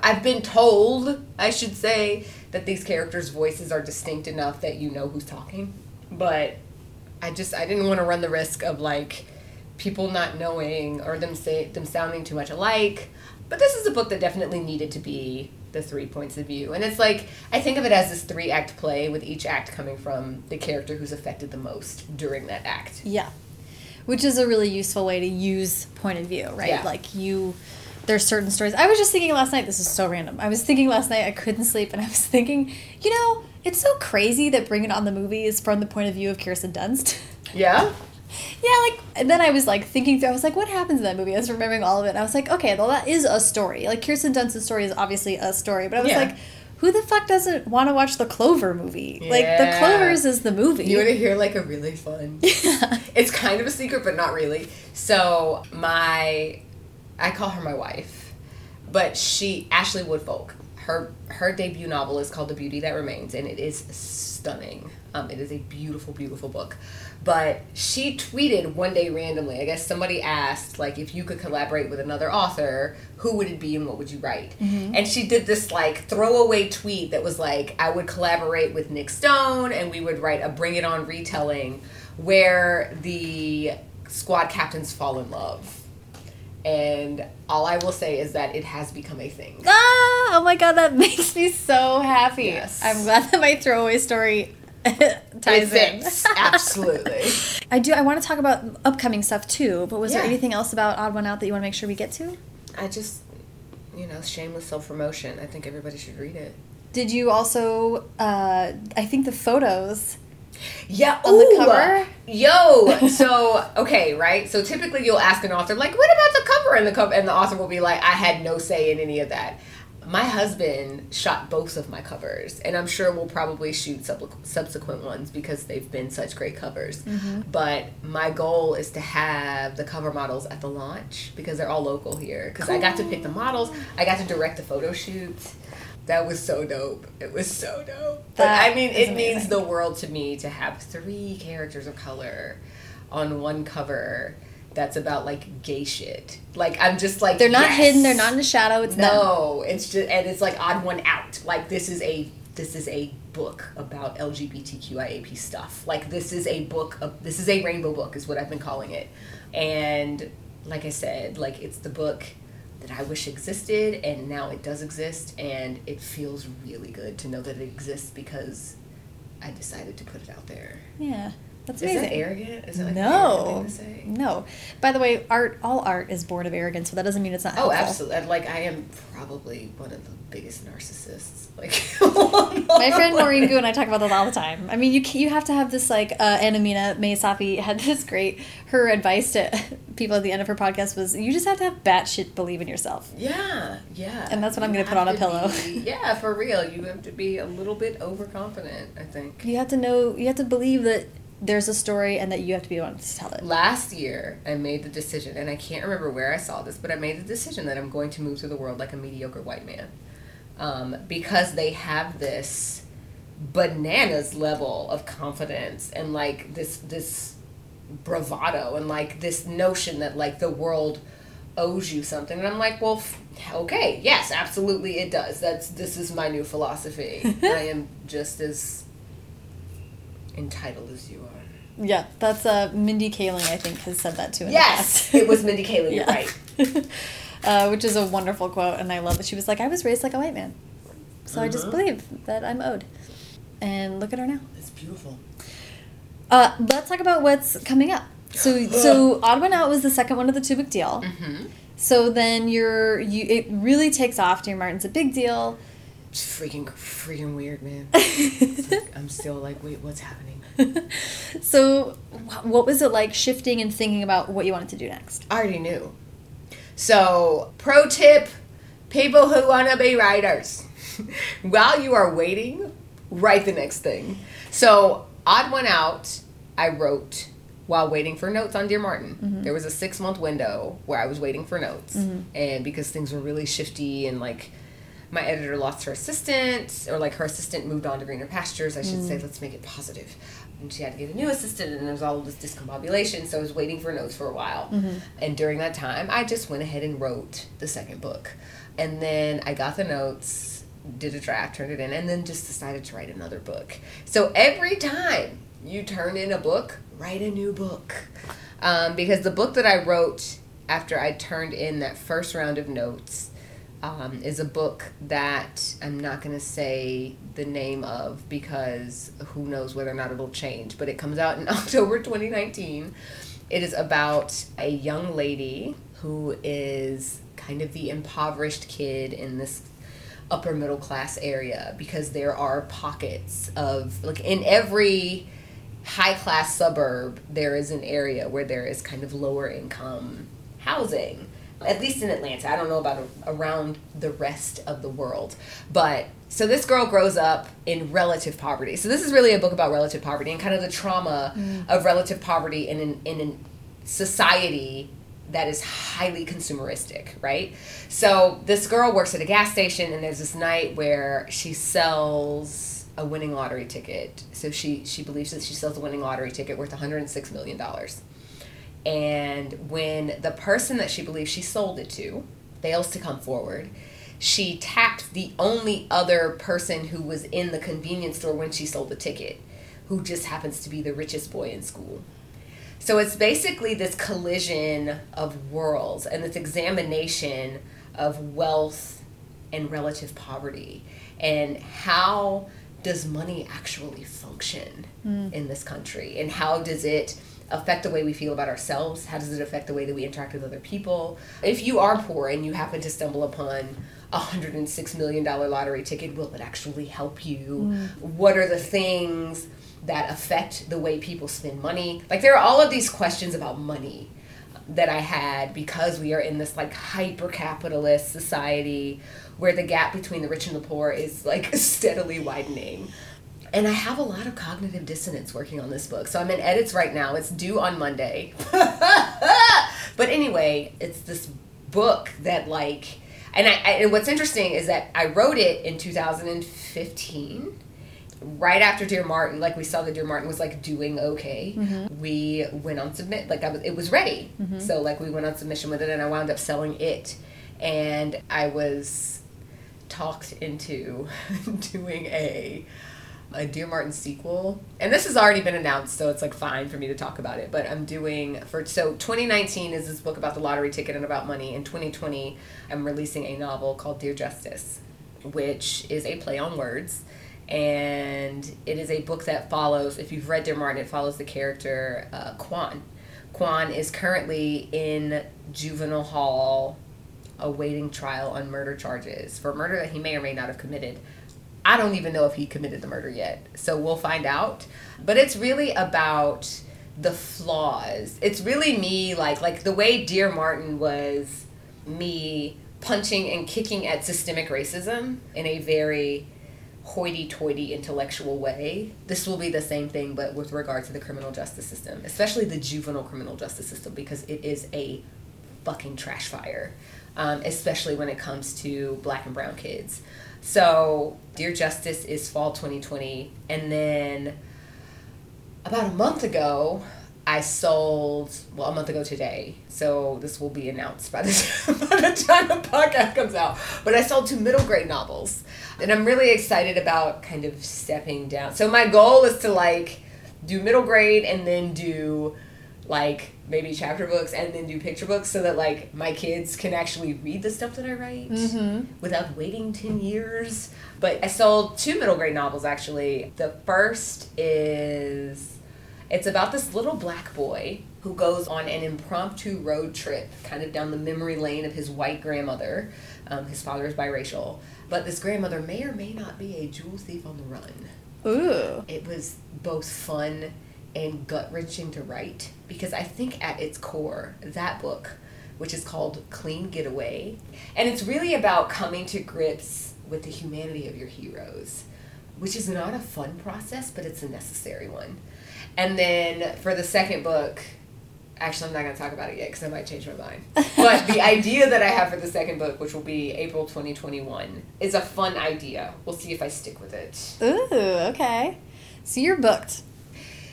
I've been told, I should say, that these characters' voices are distinct enough that you know who's talking. But I just I didn't want to run the risk of like people not knowing or them say them sounding too much alike. But this is a book that definitely needed to be the three points of view. And it's like I think of it as this three act play with each act coming from the character who's affected the most during that act. Yeah. Which is a really useful way to use point of view, right? Yeah. Like you there's certain stories. I was just thinking last night, this is so random. I was thinking last night I couldn't sleep and I was thinking, you know, it's so crazy that Bring It On the movie is from the point of view of Kirsten Dunst. Yeah? yeah, like and then I was like thinking through I was like, what happens in that movie? I was remembering all of it. And I was like, okay, well that is a story. Like Kirsten Dunst's story is obviously a story. But I was Yeah. like, who the fuck doesn't want to watch the Clover movie? Like the Clovers is the movie. You want to hear like a really fun? It's kind of a secret, but not really. So my, I call her my wife, but she Ashley Woodfolk. Her her debut novel is called The Beauty That Remains, and it is stunning. Um, it is a beautiful, beautiful book. But she tweeted one day randomly. I guess somebody asked like if you could collaborate with another author, who would it be and what would you write? And she did this like throwaway tweet that was like I would collaborate with Nic Stone and we would write a Bring It On retelling where the squad captains fall in love. And all I will say is that it has become a thing. Ah, oh my god, that makes me so happy. Yes. I'm glad that my throwaway story ties in. Absolutely. I do. I want to talk about upcoming stuff too. But was there anything else about Odd One Out that you want to make sure we get to? I just, you know, shameless self promotion. I think everybody should read it. Did you also? Uh, I think the photos. Yeah, On the cover? Yo, so okay, right? So typically you'll ask an author like, "What about the cover?" and the cover, and the author will be like, "I had no say in any of that." My husband shot both of my covers, and I'm sure we'll probably shoot sub- subsequent ones because they've been such great covers. Mm-hmm. But my goal is to have the cover models at the launch because they're all local here. Because I got to pick the models, I got to direct the photo shoots. That was so dope. It was so dope. But That I mean, it means the world to me to have three characters of color on one cover that's about like gay shit. Like I'm just like They're not yes. hidden. They're not in the shadow. It's them. No, it's just and it's like odd one out. Like this is a this is a book about LGBTQIAP stuff. Like this is a book of this is a rainbow book is what I've been calling it. And like I said, like it's the book that I wish existed and now it does exist and it feels really good to know that it exists because I decided to put it out there. Yeah, that's Is amazing. that arrogant? Is that like no, to no. By the way, art. All art is born of arrogance, but that doesn't mean it's not. Oh, helpful. absolutely. Like I am probably one of the biggest narcissists. Like My friend Maureen Goo and I talk about this all the time. I mean, you you have to have this like uh, Anamina May Safi had this great. Her advice to people at the end of her podcast was, "You just have to have batshit believe in yourself." Yeah, yeah. And that's what I'm gonna put on a pillow. be- yeah, for real. You have to be a little bit overconfident, I think. You have to know. You have to believe that there's a story and that you have to be the one to tell it. Last year, I made the decision, and I can't remember where I saw this, but I made the decision that I'm going to move through the world like a mediocre white man. Um, because they have this bananas level of confidence and like this this bravado and like this notion that like the world owes you something and i'm like well f- okay yes absolutely it does that's this is my new philosophy i am just as entitled as you are Yeah, that's uh, Mindy Kaling. I think has said that too. Yes it was mindy kaling Yeah. right uh, which is a wonderful quote, and I love that she was like, "I was raised like a white man, so I just Mhm. believe that I'm owed." And look at her now. it's beautiful Uh, let's talk about what's coming up. So, so Odd One Out was the second one of the two Big Deal. mm-hmm. So then you're you it really takes off. Dear Martin's a big deal. It's freaking freaking weird man like, i'm still like wait what's happening so, wh- what was it like shifting and thinking about what you wanted to do next? I already knew. So, pro tip people who want to be writers. While you are waiting, write the next thing. So, Odd One Out, I wrote while waiting for notes on Dear Martin. Mm-hmm. There was a six month window where I was waiting for notes. Mm-hmm. And because things were really shifty and like, my editor lost her assistant, or like her assistant moved on to greener pastures. I should say, let's make it positive. And she had to get a new assistant, and there was all this discombobulation. So I was waiting for notes for a while. And during that time, I just went ahead and wrote the second book. And then I got the notes, did a draft, turned it in, and then just decided to write another book. So every time you turn in a book, write a new book. Um, because the book that I wrote after I turned in that first round of notes um, is a book that I'm not going to say the name of because who knows whether or not it'll change, but it comes out in October 2019. It is about a young lady who is kind of the impoverished kid in this upper middle class area because there are pockets of like in every high class suburb there is an area where there is kind of lower income housing at least in Atlanta I don't know about a, around the rest of the world but so this girl grows up in relative poverty so this is really a book about relative poverty and kind of the trauma mm. of relative poverty in an, in an society that is highly consumeristic, right? So this girl works at a gas station, and there's this night where she sells a winning lottery ticket. So she she believes that she sells a winning lottery ticket worth 106 million dollars. And when the person that she believes she sold it to fails to come forward, she tapped the only other person who was in the convenience store when she sold the ticket, who just happens to be the richest boy in school. So it's basically this collision of worlds and this examination of wealth and relative poverty and how does money actually function hmm. in this country and how does it affect the way we feel about ourselves? How does it affect the way that we interact with other people? If you are poor and you happen to stumble upon a hundred and six million dollar lottery ticket will it actually help you? Mm. What are the things that affect the way people spend money? Like there are all of these questions about money that I had because we are in this like hyper capitalist society where the gap between the rich and the poor is like steadily widening. And I have a lot of cognitive dissonance working on this book. So I'm in edits right now. It's due on Monday. but anyway, it's this book that like and I, I and what's interesting is that I wrote it in 2015 right after Dear Martin, like we saw that Dear Martin was like doing okay, mm-hmm. we went on submit like I was it was ready. Mm-hmm. So like we went on submission with it and I wound up selling it. And I was talked into doing a a Dear Martin sequel. And this has already been announced, so it's like fine for me to talk about it. But I'm doing for so 2019 is this book about the lottery ticket and about money. In 2020, I'm releasing a novel called Dear Justice, which is a play on words. And it is a book that follows, if you've read Dear Martin, it follows the character uh, Quan. Quan is currently in juvenile hall awaiting trial on murder charges for murder that he may or may not have committed. I don't even know if he committed the murder yet. So we'll find out. But it's really about the flaws. It's really me like like the way Dear Martin was me punching and kicking at systemic racism in a very hoity-toity intellectual way. This will be the same thing but with regard to the criminal justice system, especially the juvenile criminal justice system because it is a fucking trash fire. Um, especially when it comes to black and brown kids. So, Dear Justice is fall 2020. And then about a month ago, I sold, well, a month ago today. So, this will be announced by the, by the time the podcast comes out. But I sold two middle grade novels. And I'm really excited about kind of stepping down. So, my goal is to like do middle grade and then do like maybe chapter books and then do picture books so that like my kids can actually read the stuff that I write without waiting 10 years. But I sold two middle grade novels actually. The first is it's about this little black boy who goes on an impromptu road trip kind of down the memory lane of his white grandmother. Um, his father is biracial, but this grandmother may or may not be a jewel thief on the run Ooh. it was both fun and gut wrenching to write because I think at its core, that book, which is called Clean Getaway, and it's really about coming to grips with the humanity of your heroes, which is not a fun process, but it's a necessary one. And then for the second book, actually, I'm not going to talk about it yet because I might change my mind. But the idea that I have for the second book, which will be April 2021, is a fun idea. We'll see if I stick with it. Ooh, okay. So you're booked.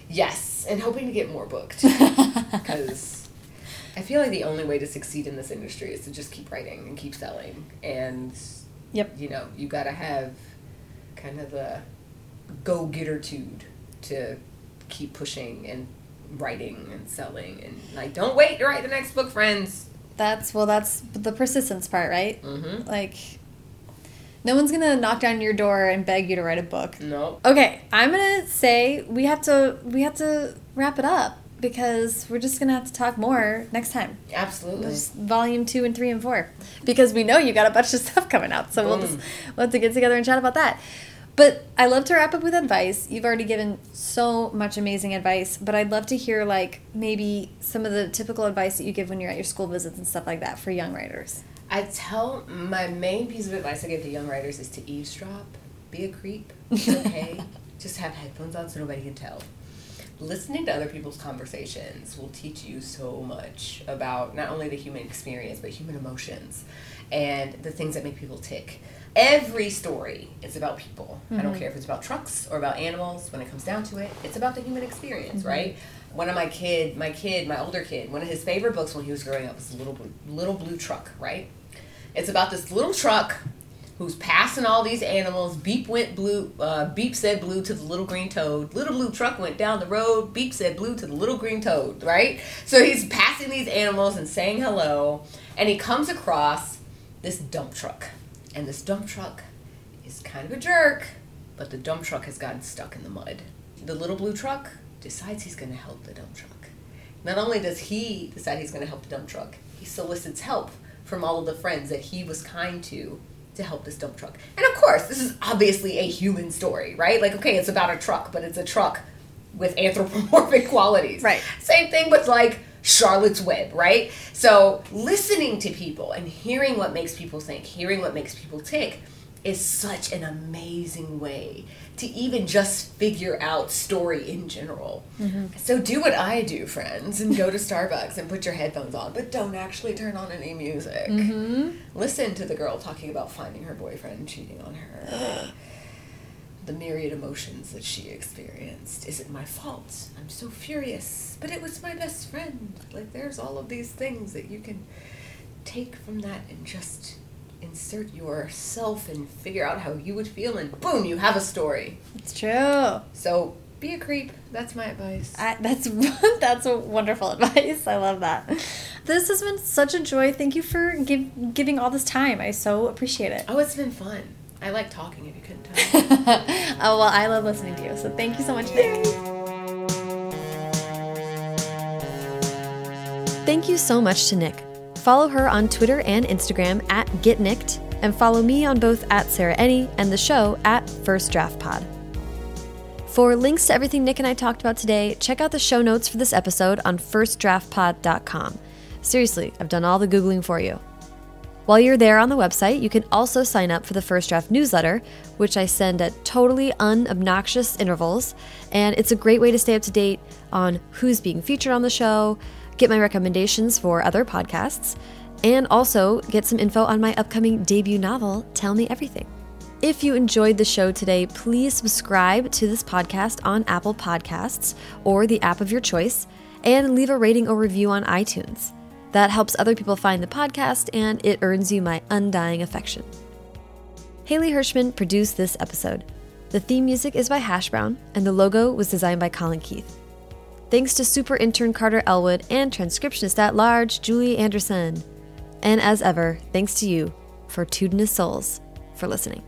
Yes, and hoping to get more booked because I feel like the only way to succeed in this industry is to just keep writing and keep selling, and Yep. you know you got to have kind of the go getter tude to keep pushing and writing and selling and like don't wait to write the next book, friends. That's well that's the persistence part, right? Mm-hmm. Like no one's gonna knock down your door and beg you to write a book. No. Okay, I'm gonna say we have to we have to wrap it up because we're just gonna have to talk more next time. Absolutely. Volume two and three and four because we know you got a bunch of stuff coming out, so we'll just Boom. we'll have to get together and chat about that. But I love to wrap up with advice. You've already given so much amazing advice, but I'd love to hear like maybe some of the typical advice that you give when you're at your school visits and stuff like that for young writers. I tell my main piece of advice I give to young writers is to eavesdrop. Be a creep. Okay. Just have headphones on so nobody can tell. Listening to other people's conversations will teach you so much about not only the human experience but human emotions and the things that make people tick. Every story is about people. I don't mm-hmm. care if it's about trucks or about animals. When it comes down to it, it's about the human experience, mm-hmm. right? One of my kid, my kid, my older kid, one of his favorite books when he was growing up was Little Blue, Little Blue Truck, right? It's about this little truck who's passing all these animals. Beep went blue. Uh, Beep said blue to the little green toad. Little blue truck went down the road. Beep said blue to the little green toad. Right. So he's passing these animals and saying hello, and he comes across this dump truck, and this dump truck is kind of a jerk, but the dump truck has gotten stuck in the mud. The little blue truck decides he's going to help the dump truck. Not only does he decide he's going to help the dump truck, he solicits help from all of the friends that he was kind to to help this dump truck. And of course, this is obviously a human story, right? Like, okay, it's about a truck, but it's a truck with anthropomorphic qualities. Right. Same thing with like Charlotte's Web, right? So listening to people and hearing what makes people think, hearing what makes people tick is such an amazing way to even just figure out story in general. Mm-hmm. So do what I do, friends, and go to Starbucks and put your headphones on, but don't actually turn on any music. Mm-hmm. Listen to the girl talking about finding her boyfriend cheating on her. the myriad emotions that she experienced. Is it my fault? I'm so furious, but it was my best friend. Like there's all of these things that you can take from that and just insert yourself and figure out how you would feel and boom, you have a story. It's true. So be a creep. That's my advice. I, that's that's a wonderful advice. I love that. This has been such a joy. Thank you for give, giving all this time. I so appreciate it. Oh, it's been fun. I like talking if you couldn't tell. oh well, I love listening to you. So thank you so much, Nic. Thank you so much to Nic. Follow her on Twitter and Instagram at GetNicked, and follow me on both at Sarah Enni and the show at First Draft Pod. For links to everything Nic and I talked about today, check out the show notes for this episode on firstdraftpod.com. Seriously, I've done all the Googling for you. While you're there on the website, you can also sign up for the First Draft newsletter, which I send at totally unobnoxious intervals. And it's a great way to stay up to date on who's being featured on the show, get my recommendations for other podcasts, and also get some info on my upcoming debut novel, Tell Me Everything. If you enjoyed the show today, please subscribe to this podcast on Apple Podcasts or the app of your choice, and leave a rating or review on iTunes. That helps other people find the podcast and it earns you my undying affection. Haley Hirschman produced this episode. The theme music is by Hash Brown, and the logo was designed by Colin Keith. Thanks to super intern Carter Elwood and transcriptionist at large Julie Anderson. And as ever, thanks to you, Fortudinous Souls, for listening.